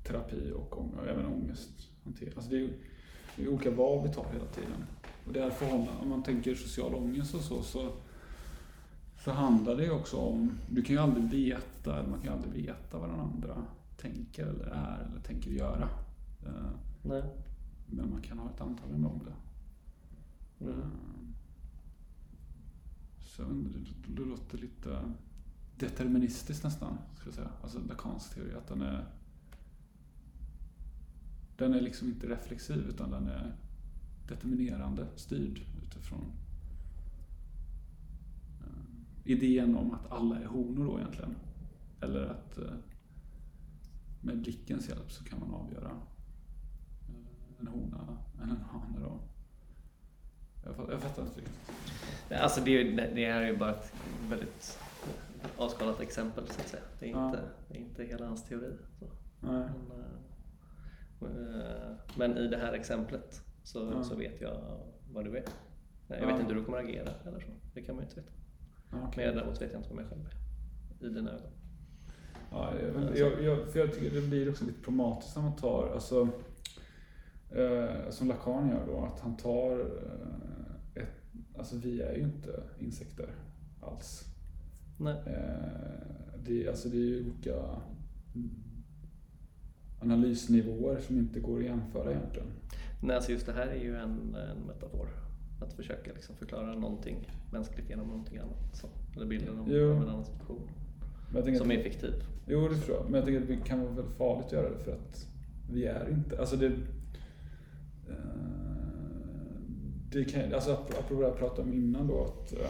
B: terapi och, ång- även ångesthantering. Alltså det det är olika val vi tar hela tiden. Och förhållandet, om man tänker social ångest och så, så, så handlar det också om, du kan ju aldrig veta, eller man kan ju aldrig veta vad den andra tänker eller är eller tänker göra. Eh,
A: Nej.
B: Men man kan ha ett antagande om det.
A: Mm.
B: Eh, Så det låter lite deterministiskt nästan, skulle jag säga. Alltså Lacans teori, att den är den är liksom inte reflexiv utan den är determinerande, styrd utifrån eh, idén om att alla är honor då egentligen. Eller att eh, med blickens hjälp så kan man avgöra eh, en hona eller en hane då. Jag fattar, jag fattar inte riktigt.
A: Alltså det, är ju- det här är ju bara ett väldigt avskalat exempel så att säga. Det är
B: Ja.
A: inte, det är inte hela hans teori. Så.
B: Nej.
A: Men, men i det här exemplet så,
B: Ja.
A: så vet jag vad du är. Nej, Jag
B: Ja.
A: vet inte hur du kommer agera eller så. Det kan man ju inte veta.
B: Okej.
A: Men jag däremot vet jag inte vad jag själv är. I dina ögon.
B: Ja, jag, jag, jag, för jag tycker det blir också lite problematiskt när man tar, alltså, eh, som Lacan gör då, att han tar eh, ett, alltså vi är ju inte insekter alls.
A: Nej.
B: Eh, det, alltså det är ju olika analysnivåer som inte går att jämföra egentligen.
A: Nej, alltså just det här är ju en, en metafor. Att försöka liksom förklara någonting mänskligt genom någonting annat. Så. Eller bilden av,
B: Jo.
A: en annan situation. Som är fiktiv.
B: Jo, det tror jag. Men jag tycker att det kan vara väldigt farligt att göra det för att vi är inte... Alltså det... eh, det kan, alltså ap- apropå det jag pratade om innan då att... eh,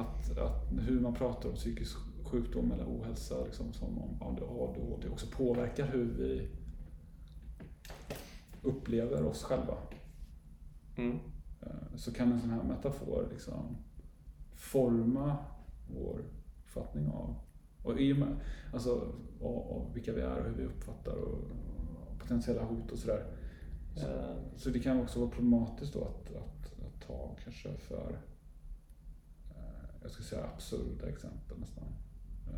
B: att, att hur man pratar om psykisk sjukdom eller ohälsa liksom, som om ADHD också påverkar hur vi upplever oss själva.
A: Mm.
B: Eh, Så kan en sån här metafor liksom forma vår uppfattning av, och i och med, alltså, av, av vilka vi är och hur vi uppfattar och, och potentiella hot och sådär. Så,
A: Eh,
B: så det kan också vara problematiskt då att, att, att ta kanske för, eh, jag skulle säga absurda exempel nästan. Eh,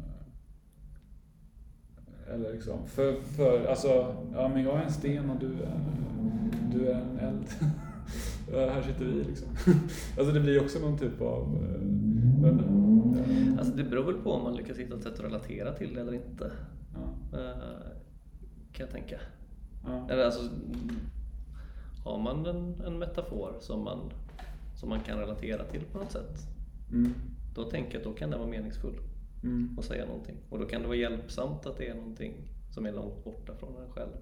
B: Eller liksom, för, för alltså, ja men jag är en sten och du är, du är en eld. Ja, här sitter vi liksom. Alltså det blir också någon typ av, men, eh,
A: Alltså det beror väl på om man lyckas hitta ett sätt att relatera till det eller inte.
B: ja,
A: eh, Kan jag tänka.
B: ja,
A: Eller alltså, har man en, en metafor som man, som man kan relatera till på något sätt.
B: mm,
A: Då tänker jag att då kan den vara meningsfull
B: mm,
A: och säga någonting. Och då kan det vara hjälpsamt att det är någonting som är långt borta från en själv.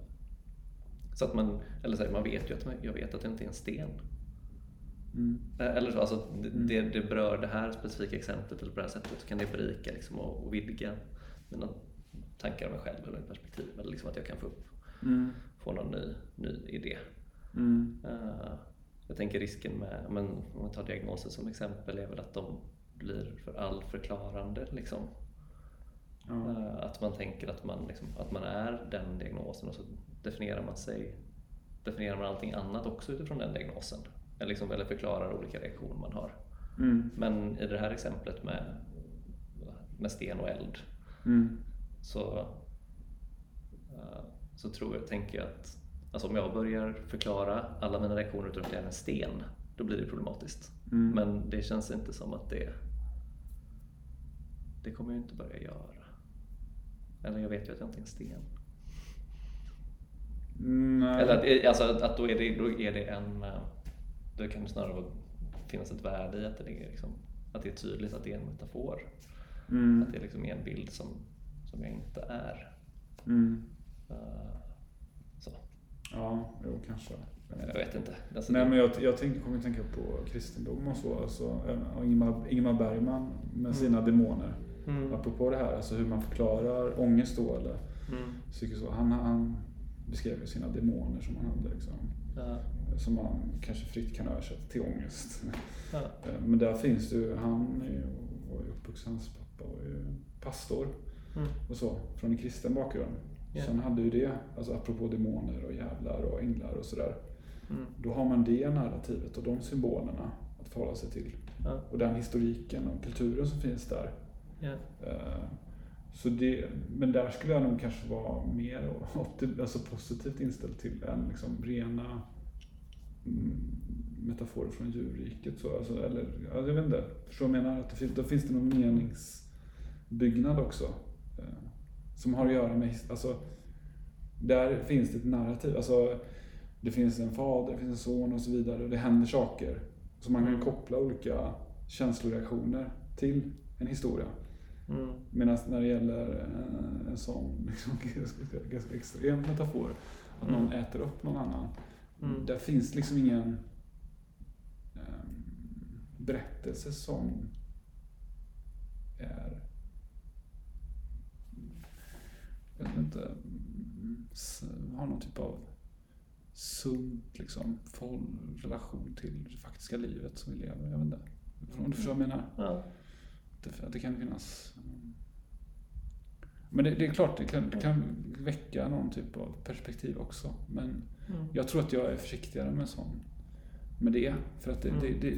A: Så att man, eller så här, man vet ju att man- jag vet att det inte är en sten.
B: mm,
A: Eller så, alltså, det, det, det berör det här specifika exemplet eller på det här sättet så kan det berika liksom, och, och vidga mina tankar om mig själv eller mitt perspektiv. Eller liksom att jag kan få, upp,
B: mm,
A: få någon ny, ny idé.
B: mm,
A: Eh, jag tänker risken med, men om man tar diagnoser som exempel, är väl att de blir för allförklarande. Liksom. Eh, att man tänker att man, liksom, att man är den diagnosen och så definierar man sig definierar man allting annat också utifrån den diagnosen. Eller, liksom, eller förklarar olika reaktioner man har.
B: mm,
A: Men i det här exemplet med, med sten och eld
B: mm,
A: så, eh, så tror jag, tänker jag att alltså om jag börjar förklara alla mina reaktioner utifrån att jag är en sten, då blir det problematiskt.
B: mm.
A: Men det känns inte som att det det kommer jag inte börja göra. Eller jag vet ju att jag inte är en sten.
B: Mm, nej.
A: Eller att, alltså, att- då, är det, då är det en... eh, Då kan det snarare finnas ett värde i att det, är liksom, att det är tydligt att det är en metafor.
B: Mm,
A: Att det liksom är en bild som, som jag inte är.
B: mm.
A: Eh, så,
B: Ja, jo kanske.
A: jag vet inte. Alltså,
B: Nej men jag, jag tänker, kommer att tänka på kristendom och så. Alltså, och Ingmar, Ingmar Bergman med sina demoner.
A: Mm.
B: Apropå det här, alltså hur man förklarar ångest då eller
A: Mm.
B: psykisk. Han, han beskrev ju sina demoner som han hade liksom.
A: Ja,
B: Som man kanske fritt kan översätta till ångest.
A: ja,
B: Eh, Men där finns det ju, han är ju, var ju uppvuxen, hans pappa var ju pastor
A: mm.
B: och så, från en kristen bakgrund. Så han hade ju det, alltså apropå demoner och jävlar och änglar och sådär.
A: Mm.
B: Då har man det narrativet och de symbolerna att förhålla sig till.
A: Ja,
B: Och den historiken och kulturen som finns där. Eh, Så det, men där skulle jag nog kanske vara mer alltså positivt inställd till än liksom rena mm, metaforer från djurriket. Så, alltså, eller, ja, jag vet inte, förstår jag menar? Att det finns, då finns det någon meningsbyggnad också. eh, Som har att göra med, alltså, där finns det ett narrativ. Alltså, det finns en fader, det finns en son och så vidare. Och det händer saker. Så man kan
A: Mm.
B: koppla olika känsloreaktioner till en historia.
A: Mm.
B: Medan när det gäller eh, en sån liksom, ganska- extrem metafor, att någon
A: Mm.
B: äter upp någon annan.
A: Mm.
B: Där finns liksom ingen ehm, berättelse som är jag vet inte, har någon typ av sund liksom, relation till det faktiska livet som vi lever. Jag vet inte. Om du förstår vad jag menar?
A: Ja.
B: Det, det kan finnas... Men det, det är klart, det kan, det kan väcka någon typ av perspektiv också. Men
A: Mm.
B: jag tror att jag är försiktigare med sån, med det. För att det,
A: Mm.
B: det, det,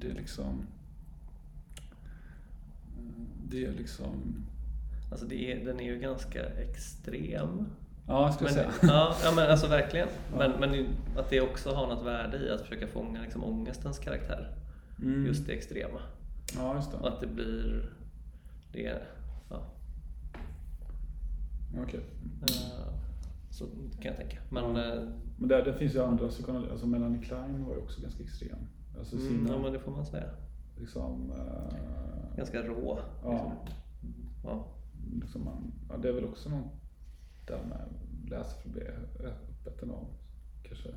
B: det är liksom... Det är liksom...
A: Alltså det är, den är ju ganska extrem.
B: Ja, jag skulle
A: Men,
B: säga.
A: ja, ja, men alltså verkligen.
B: Ja.
A: Men, men att det också har något värde i att försöka fånga liksom ångestens karaktär.
B: Mm.
A: Just det extrema.
B: Ja, just
A: Och
B: det.
A: att det blir... Det ja,
B: Okej.
A: eh, så kan jag tänka. Men,
B: Ja.
A: eh,
B: Men där, där finns ju andra psykoanalyser. Alltså Melanie Klein var ju också ganska extrem. Alltså
A: mm,
B: sina,
A: ja, men det får man säga.
B: liksom... eh,
A: Ganska rå.
B: Ja.
A: Liksom. Ja.
B: liksom man, ja, det är väl också något där med läsa för att bli uppäten av kanske.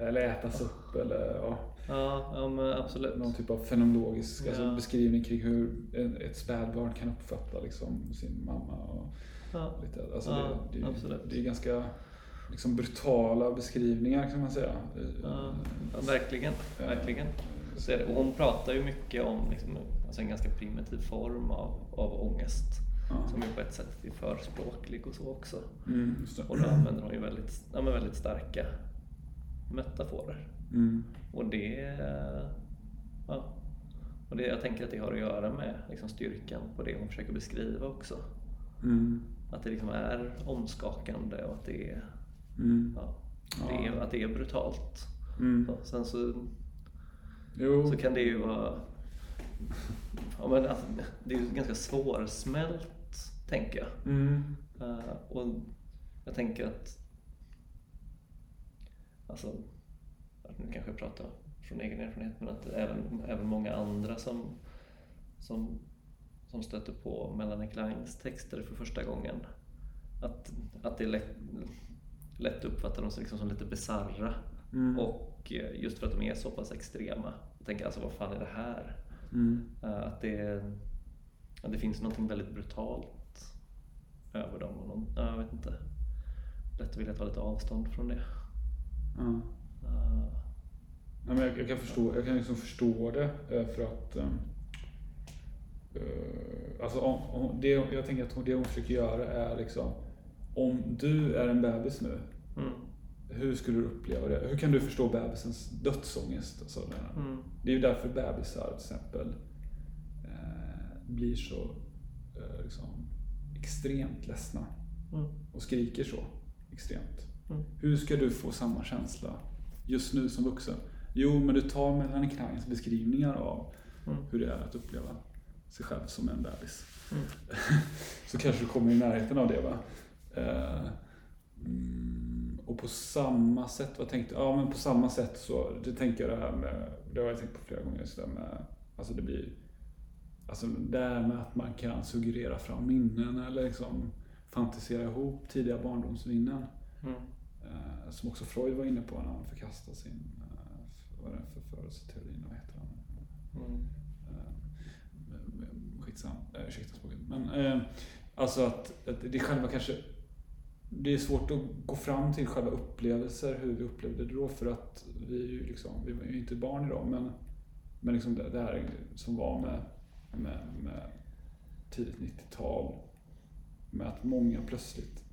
B: Eller ätas upp eller ja,
A: Ja, ja men absolut.
B: någon typ av fenomenologisk alltså
A: Ja.
B: beskrivning kring hur ett spädbarn kan uppfatta liksom, sin mamma. Och
A: Ja.
B: lite, alltså
A: Ja,
B: det, det,
A: absolut.
B: det är ganska liksom, brutala beskrivningar kan man säga.
A: Ja, verkligen, verkligen. Så. Och hon pratar ju mycket om liksom, alltså en ganska primitiv form av, av ångest.
B: Ja.
A: Som ju på ett sätt är förspråklig och så också.
B: Mm.
A: Och då använder hon ju väldigt, ja, väldigt starka metaforer.
B: Mm.
A: Och det, ja, och det, jag tänker att det har att göra med liksom styrkan på det hon försöker beskriva också.
B: Mm.
A: Att det liksom är omskakande och att det är,
B: Mm.
A: ja, det är, att det är brutalt.
B: Mm.
A: Så, sen så,
B: Jo.
A: så kan det ju vara, ja, men alltså, det är ju ganska svårsmält tänker jag.
B: Mm.
A: Eh, och jag tänker att, alltså, att nu kanske jag pratar från egen erfarenhet, men att även, även många andra som, som, som stöter på Melanie Kleins texter för första gången, att, att det är lätt, lätt uppfattar dem som, liksom som lite bisarra.
B: Mm.
A: Och eh, just för att de är så pass extrema. Jag tänker alltså, vad fan är det här?
B: Mm.
A: Eh, Att det, att det finns någonting väldigt brutalt över dem. Och någon, ja, jag vet inte. Lätt att vilja ta lite avstånd från det.
B: Ja.
A: Eh,
B: Ja, men jag, jag kan förstå, jag kan liksom förstå det eh, för att eh, alltså om, om det, jag tänker att hon- det hon försöker göra är liksom om du är en bebis nu,
A: Mm,
B: hur skulle du uppleva det? Hur kan du förstå bebisens dödsångest?
A: Mm,
B: Det är ju därför bebisar till exempel eh, blir så eh, liksom, extremt ledsna
A: mm,
B: och skriker så extremt.
A: Mm,
B: Hur ska du få samma känsla just nu som vuxen? Jo, men du tar Melanie Kleins beskrivningar av
A: mm,
B: hur det är att uppleva sig själv som en bebis.
A: mm.
B: Så kanske du kommer i närheten av det va? Eh, mm, och på samma sätt, vad tänkte Ja men på samma sätt så, det tänker jag det här med, det har jag tänkt på flera gånger, så där med, alltså det blir, alltså det här med att man kan suggerera fram minnen eller liksom fantisera ihop tidiga barndomsminnen.
A: Mm,
B: Eh, som också Freud var inne på när han förkastade sin, eh, vad är det för förförelseteori, vad heter han?
A: mm,
B: Eh, Skitsam, eh, ursäkta språket. Men eh, alltså att, att det själva kanske, det är svårt att gå fram till själva upplevelser, hur vi upplevde det då för att vi är ju liksom, vi var ju inte barn idag men, men liksom det, det här som var med, med, med tidigt 90-tal med att många plötsligt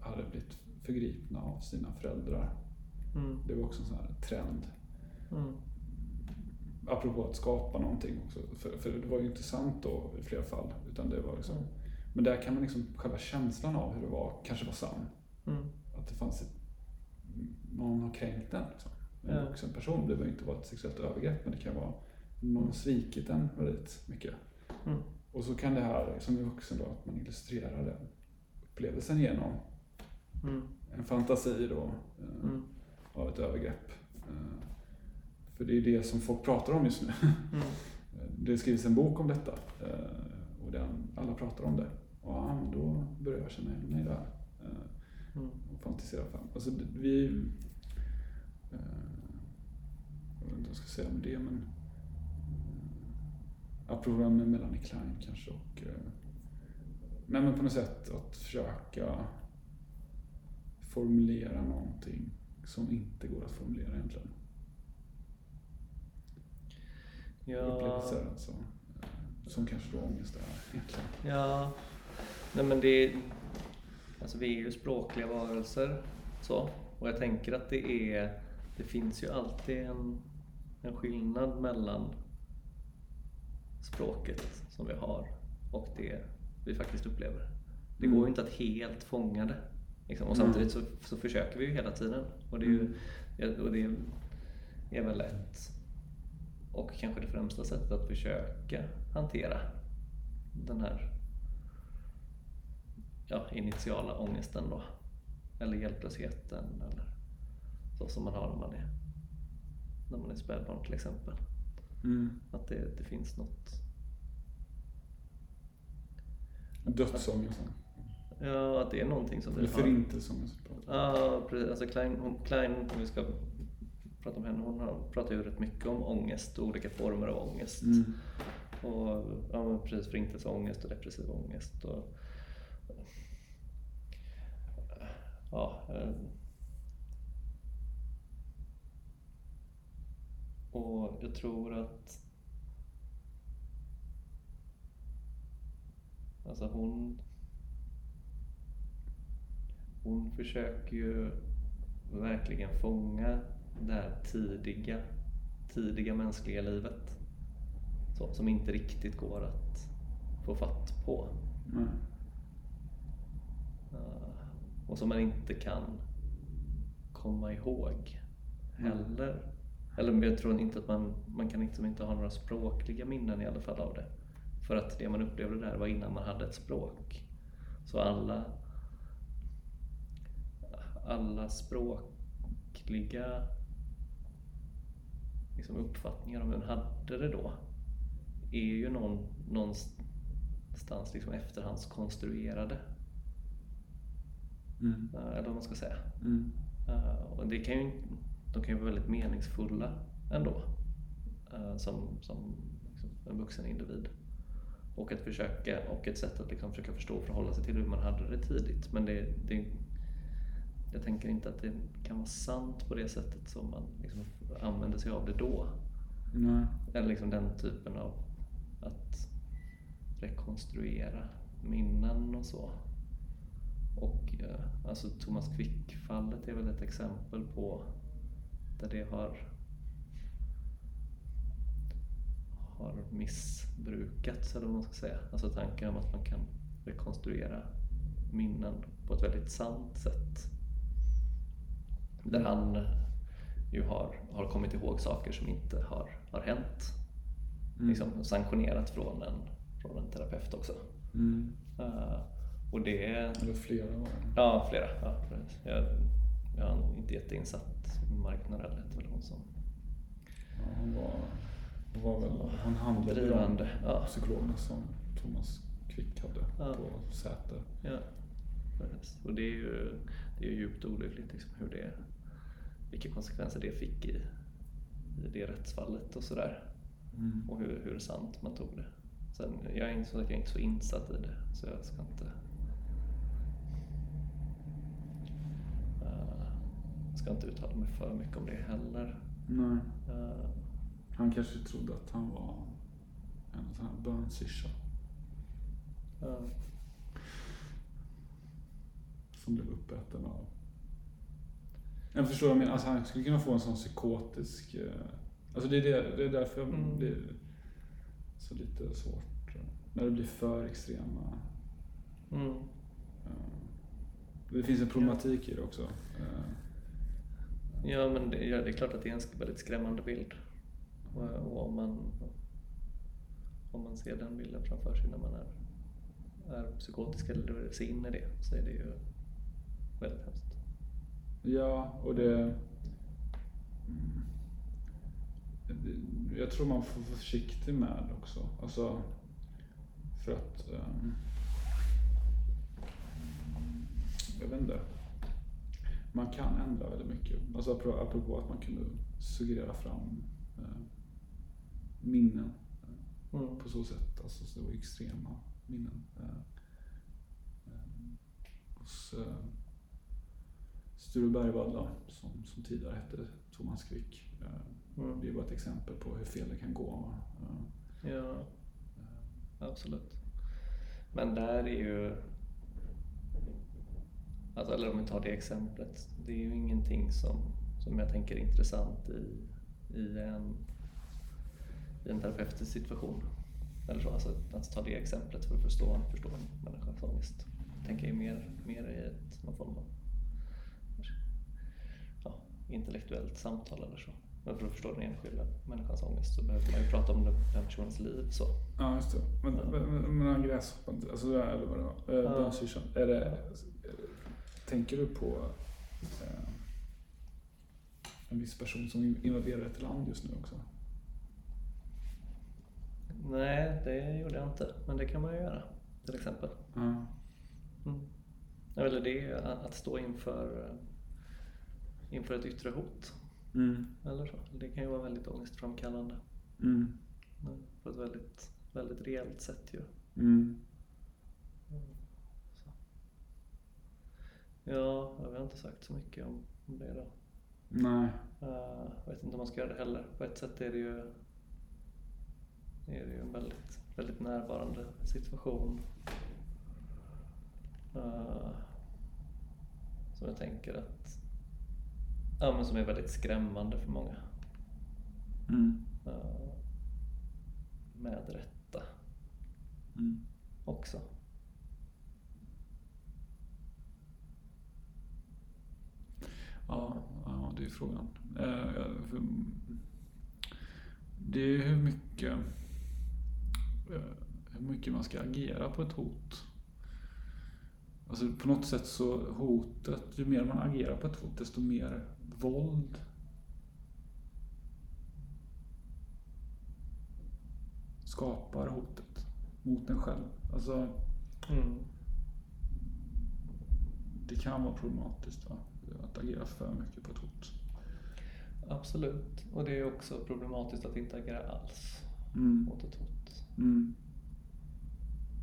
B: hade blivit förgripna av sina föräldrar.
A: mm,
B: Det var också en sån här trend.
A: mm,
B: Apropå att skapa någonting också. För, för det var ju inte sant då i flera fall. Utan det var liksom,
A: Mm.
B: Men där kan man liksom, själva känslan av hur det var kanske var sann.
A: mm,
B: Att det fanns ett, någon har kränkt den. Liksom. En
A: Ja.
B: vuxen person. Det behöver inte vara ett sexuellt övergrepp men det kan vara någon svikit en väldigt mycket.
A: mm,
B: Och så kan det här som är vuxen då, att man illustrerar den upplevelsen genom
A: mm,
B: en fantasi då. eh,
A: mm,
B: av ett övergrepp. Eh, För det är det som folk pratar om just nu.
A: mm,
B: Det skrivs en bok om detta eh, och den, alla pratar om det. Och ja, då börjar jag känna igen mig där. eh,
A: mm,
B: Och fantisera fram. Alltså vi... eh, Jag vet inte vad jag ska säga om det men... eh, Apropå med Melanie Klein kanske och... eh, Nej men på något sätt att försöka formulera någonting som inte går att formulera egentligen.
A: Ja,
B: Upplevelser alltså. eh, Som kanske då ångest är egentligen.
A: ja. Nej men det är, alltså vi är ju språkliga varelser. Så. Och jag tänker att det är, det finns ju alltid en, en skillnad mellan språket som vi har och det vi faktiskt upplever. Det går ju inte att helt fånga det. Liksom. Och
B: Mm.
A: samtidigt så, så försöker vi ju hela tiden. Och det är, ju, ja, och det är väl ett och kanske det främsta sättet att försöka hantera den här ja, initiala ångesten då. Eller hjälplösheten eller så som man har när man är, när man är spädbarn till exempel.
B: Mm.
A: Att det, det finns något
B: Dödsångesten.
A: Ja, att det är någonting som vi
B: Eller
A: har.
B: förintelseångest.
A: Ja, precis. Alltså Klein, hon, Klein, om vi ska pratar om henne, hon har, pratar ju rätt mycket om ångest och olika former av ångest.
B: Mm.
A: Och ja, precis förintelseångest och depressiv ångest. Och, ja, eh, och jag tror att alltså hon hon försöker ju verkligen fånga det här tidiga, tidiga mänskliga livet. Så, som inte riktigt går att få fatt på.
B: Mm.
A: Uh, och som man inte kan komma ihåg heller. Eller jag tror inte att man, man kan liksom inte ha några språkliga minnen i alla fall av det. För att det man upplevde där var innan man hade ett språk. Så alla, alla språkliga liksom uppfattningar om hur hon hade det då är ju någon, någonstans liksom efterhandskonstruerade.
B: Mm.
A: Eh, Eller vad man ska säga.
B: Mm.
A: Eh, Och det kan ju, de kan ju vara väldigt meningsfulla ändå. eh, Som, som liksom en vuxen individ. Och ett, försöka, och ett sätt att liksom försöka förstå och förhålla sig till hur man hade det tidigt. Men det, det, jag tänker inte att det kan vara sant på det sättet som man liksom använder sig av det då.
B: Nej.
A: Eller liksom den typen av att rekonstruera minnen och så. Och eh, alltså Thomas Quick-fallet är väl ett exempel på där det har har missbrukats eller vad man ska säga. Alltså tanken om att man kan rekonstruera minnen på ett väldigt sant sätt. Där han ju har, har kommit ihåg saker som inte har, har hänt.
B: Mm.
A: Liksom sanktionerat från en, från en terapeut också.
B: Mm.
A: Eh, och det är...
B: Eller flera.
A: Ja, flera. Ja, jag, jag är nog inte jätteinsatt. Marknad hette väl hon som
B: Ja, han var, han var väl, han handlade ju de
A: drivande. Ja.
B: psykologerna som Thomas Quick hade
A: Ja.
B: på Säter.
A: Ja, precis. Och det är ju, det är ju djupt olyckligt liksom, hur det, vilka konsekvenser det fick i, i det rättsfallet och sådär.
B: Mm.
A: Och hur, hur sant man tog det. Sen, jag är inte så, jag är inte så insatt i det så jag ska inte eh, ska inte uttala mig för mycket om det heller.
B: Nej.
A: Eh,
B: Han kanske trodde att han var en sån här bönsyrsa
A: ja.
B: som blev uppäten av... Jag förstår jag menar. Alltså han skulle kunna få en sån psykotisk... eh, Alltså det är, det, det är därför jag
A: Mm.
B: blir så lite svårt. eh, När det blir för extrema...
A: Mm.
B: eh, Det finns en problematik i det också.
A: Ja, men det, ja, det är klart att det är en väldigt skrämmande bild. Och, och om, man, om man ser den bilden framför sig när man är, är psykotisk eller ser in i det så är det ju väldigt hemskt.
B: Ja, och det... Jag tror man får vara försiktig med också. Alltså, för att... ehm, jag vet inte. Man kan ändra väldigt mycket. Alltså apro- apropå att man kunde suggerera fram eh, minnen eh,
A: Mm.
B: på så sätt. Alltså, så det var extrema minnen. Eh, eh, hos eh, Sture Bergvall som, som tidigare hette Thomas Quick. Eh,
A: Mm.
B: Det är bara ett exempel på hur fel det kan gå. Eh,
A: Ja, absolut. Men där är ju... Alltså, eller om vi tar det exemplet. Det är ju ingenting som, som jag tänker är intressant i, i, en, i en terapeutisk situation. Eller så, alltså att ta det exemplet för att förstå, förstå en människas ångest. Jag tänker ju mer, mer i ett, någon form av intellektuellt samtal eller så. Men för att förstå den enskilda människans ångest så behöver man ju prata om den, den personens liv. Så.
B: Ja, just det. Men,
A: Ja.
B: men, men, gräshoppan, alltså eller vad det var, eh,
A: Ja.
B: bönsyrsan. Är det, är det- tänker du på eh, en viss person som invaderar ett land just nu också?
A: Nej, det gjorde jag inte. Men det kan man ju göra, till exempel.
B: Ja.
A: Mm. Eller det att stå inför, inför ett yttre hot.
B: Mm.
A: Eller så. Det kan ju vara väldigt ångestframkallande.
B: Mm.
A: På ett väldigt, väldigt reellt sätt ju.
B: Mm.
A: Ja, jag har inte sagt så mycket om om det då.
B: Nej.
A: Eh, Jag vet inte om man ska göra det heller. På ett sätt är det ju, är det ju en väldigt, väldigt närvarande situation. Eh, Som jag tänker att, ja men som är väldigt skrämmande för många.
B: Mm.
A: Med rätta
B: Mm.
A: också.
B: Ja, ja, det är frågan. Eh, det är hur mycket, eh, hur mycket man ska agera på ett hot. Alltså på något sätt så hotet, ju mer man agerar på ett hot desto mer våld skapar hotet mot en själv. Alltså
A: Mm.
B: det kan vara problematiskt va? att agera för mycket på ett hot.
A: Absolut. Och det är också problematiskt att inte agera alls
B: Mm.
A: mot ett hot.
B: Mm.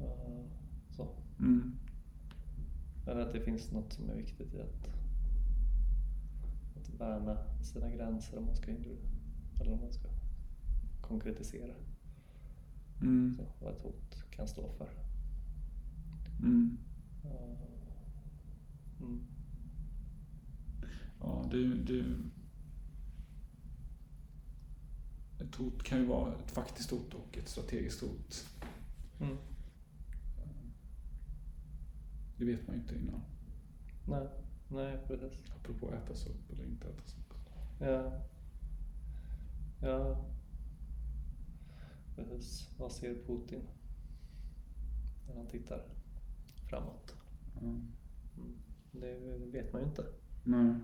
A: Eh, Så.
B: Mm.
A: Eller att det finns något som är viktigt i att värna sina gränser om man ska, eller om man ska konkretisera
B: Mm.
A: så, vad ett hot kan stå för.
B: Mm.
A: Mm.
B: Ja, det, det... Ett hot kan ju vara ett faktiskt hot och ett strategiskt hot.
A: Mm.
B: Det vet man ju inte innan.
A: Nej, nej precis.
B: Apropå ätas upp eller inte ätas upp.
A: Ja. Ja. Precis. Vad ser Putin när han tittar framåt? Mm. Det vet man ju inte.
B: Nej.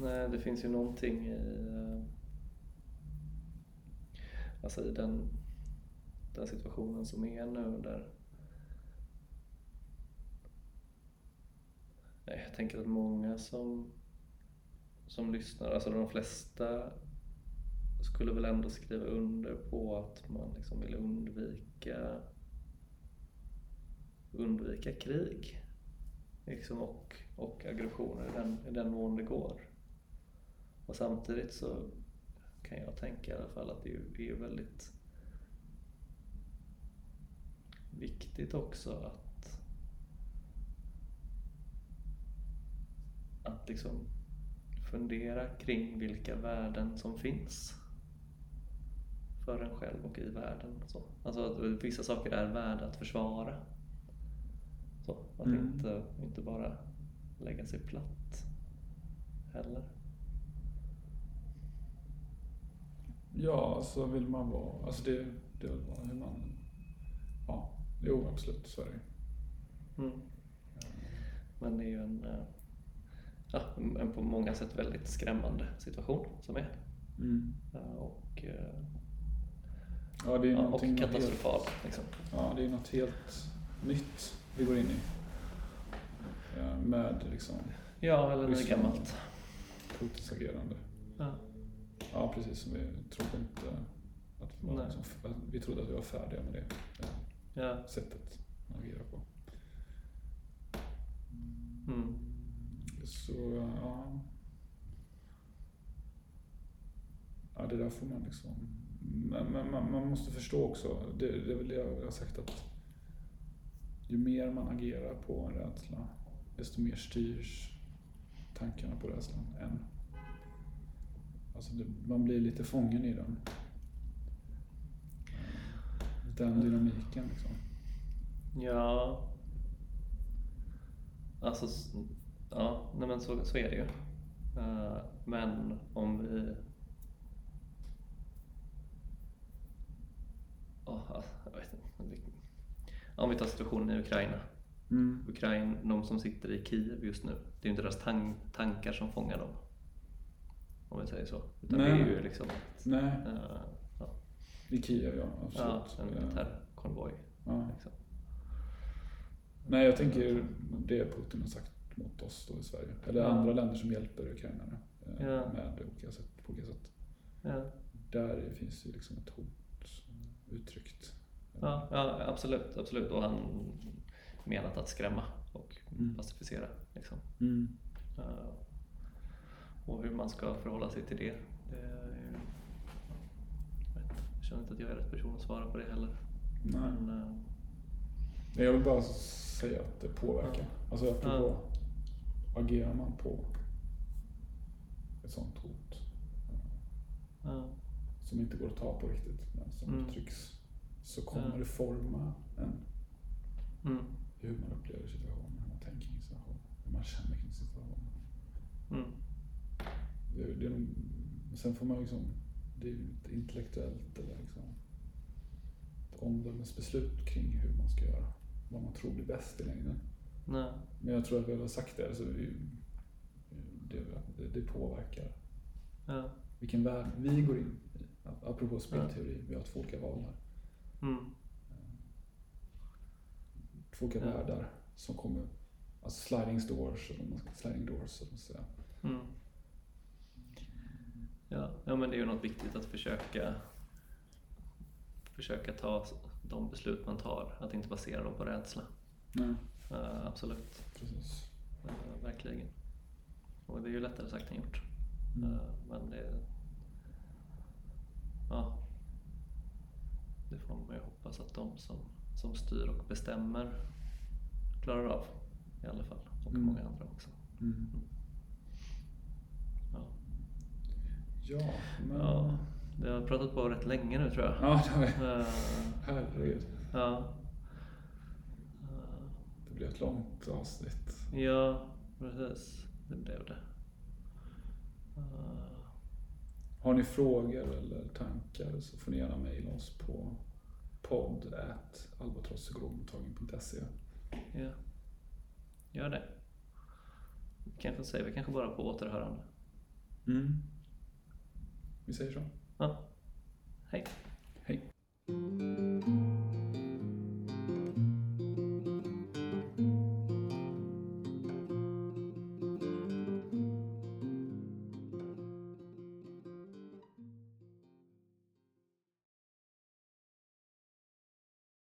A: Nej, det finns ju någonting i, eh, alltså i den, den situationen som är nu där jag tänker att många som, som lyssnar, alltså de flesta skulle väl ändå skriva under på att man liksom vill undvika undvika krig liksom och, och aggressioner i den, i den mån det går. Och samtidigt så kan jag tänka i alla fall att det är, väldigt viktigt också att att liksom fundera kring vilka värden som finns för en själv och i världen. Så. Alltså att vissa saker är värda att försvara. Så, att
B: Mm.
A: inte, inte bara lägga sig platt heller.
B: Ja, så vill man vara. Alltså det, det är väl hur man... Ja, jo absolut, så är det.
A: Mm. Men det är ju en, eh, ja, en på många sätt väldigt skrämmande situation som är.
B: Mm.
A: Eh, Och, eh,
B: Ja, det är
A: ja, och
B: någonting helt,
A: katastrofal. Liksom.
B: ja, det är något helt nytt vi går in i. Med liksom
A: Ja, eller något gammalt.
B: Putins agerande.
A: Ja.
B: Ja, precis vi trodde inte att
A: Nej.
B: liksom, vi trodde att vi var färdiga med det eh,
A: Ja.
B: sättet att agera på.
A: Mm.
B: Så ja. Ja, det där får man liksom. Men, men man, man måste förstå också. Det, det är väl det jag har sagt att ju mer man agerar på en rädsla, desto mer styrs tankarna på rädslan än. Alltså man blir lite fången i den. Den dynamiken liksom.
A: Ja. Alltså, ja, nej men så, så är det ju. Eh, men om vi... Oh, jag vet inte. Om vi tar situationen i Ukraina.
B: Mm.
A: Ukraina, de som sitter i Kiev just nu, det är ju inte deras tan- tankar som fångar dem. Om vi säger så. Utan
B: Nej.
A: det är ju liksom att,
B: Nej.
A: eh, ja,
B: I Kiev, ja.
A: Ja,
B: Absolut.
A: en militärkonvoj.
B: Ja.
A: Liksom.
B: Nej, jag tänker det Putin har sagt mot oss då i Sverige. Eller
A: Ja.
B: andra länder som hjälper ukrainarna eh,
A: Ja.
B: med olika sätt, på olika sätt.
A: Ja.
B: Där finns ju liksom ett hot uttryckt.
A: Ja, ja, absolut, absolut. Och han menat att skrämma och
B: Mm.
A: pacificera. Liksom.
B: Mm.
A: Eh, och hur man ska förhålla sig till det. det jag, känner inte att jag är rätt person att svara på det heller.
B: Nej.
A: Men,
B: Nej, Jag vill bara säga att det påverkar. Alltså apropå, agerar man på ett sånt hot
A: ja,
B: som inte går att ta på riktigt, men som
A: Mm.
B: uttrycks, så kommer
A: Ja.
B: det forma en
A: mm,
B: hur man upplever situationen, hur man tänker kring situationen, hur man känner kring situationen.
A: mm,
B: Det, är nog, sen får man liksom, det är ju ett intellektuellt eller liksom ett omdömesbeslut kring hur man ska göra, vad man tror blir bäst i längden.
A: nej,
B: Men jag tror att vi har sagt det, så vi, det, det, påverkar
A: ja,
B: vilken värld vi går in i. Apropå spelteori, vi har två olika val här.
A: mm,
B: Två olika
A: Ja.
B: världar som kommer, alltså sliding doors, eller man ska- sliding doors, man ska säga.
A: mm. Ja, ja, men det är ju något viktigt att försöka försöka ta de beslut man tar, att inte basera dem på rädsla.
B: Nej,
A: Eh, absolut,
B: precis.
A: Eh, verkligen. Och det är ju lättare sagt än gjort.
B: Mm.
A: Eh, Men det... Ja. Det får man ju hoppas att de som, som styr och bestämmer klarar av i alla fall. Och
B: Mm.
A: många andra också.
B: Mm.
A: Ja.
B: Ja, men...
A: ja. Vi har pratat på rätt länge nu tror jag.
B: Ja, det har vi.
A: Eh,
B: Herregud.
A: ja.
B: Det blev ett långt avsnitt.
A: ja, precis. Det blev det. Eh,
B: Har ni frågor eller tankar så får ni gärna mejla oss på podd.albatrosspsykologmottagning.se
A: Ja, gör det. Kanske säger vi kanske bara på återhörande.
B: mm. Vi säger så.
A: Ja. Hej.
B: Hej.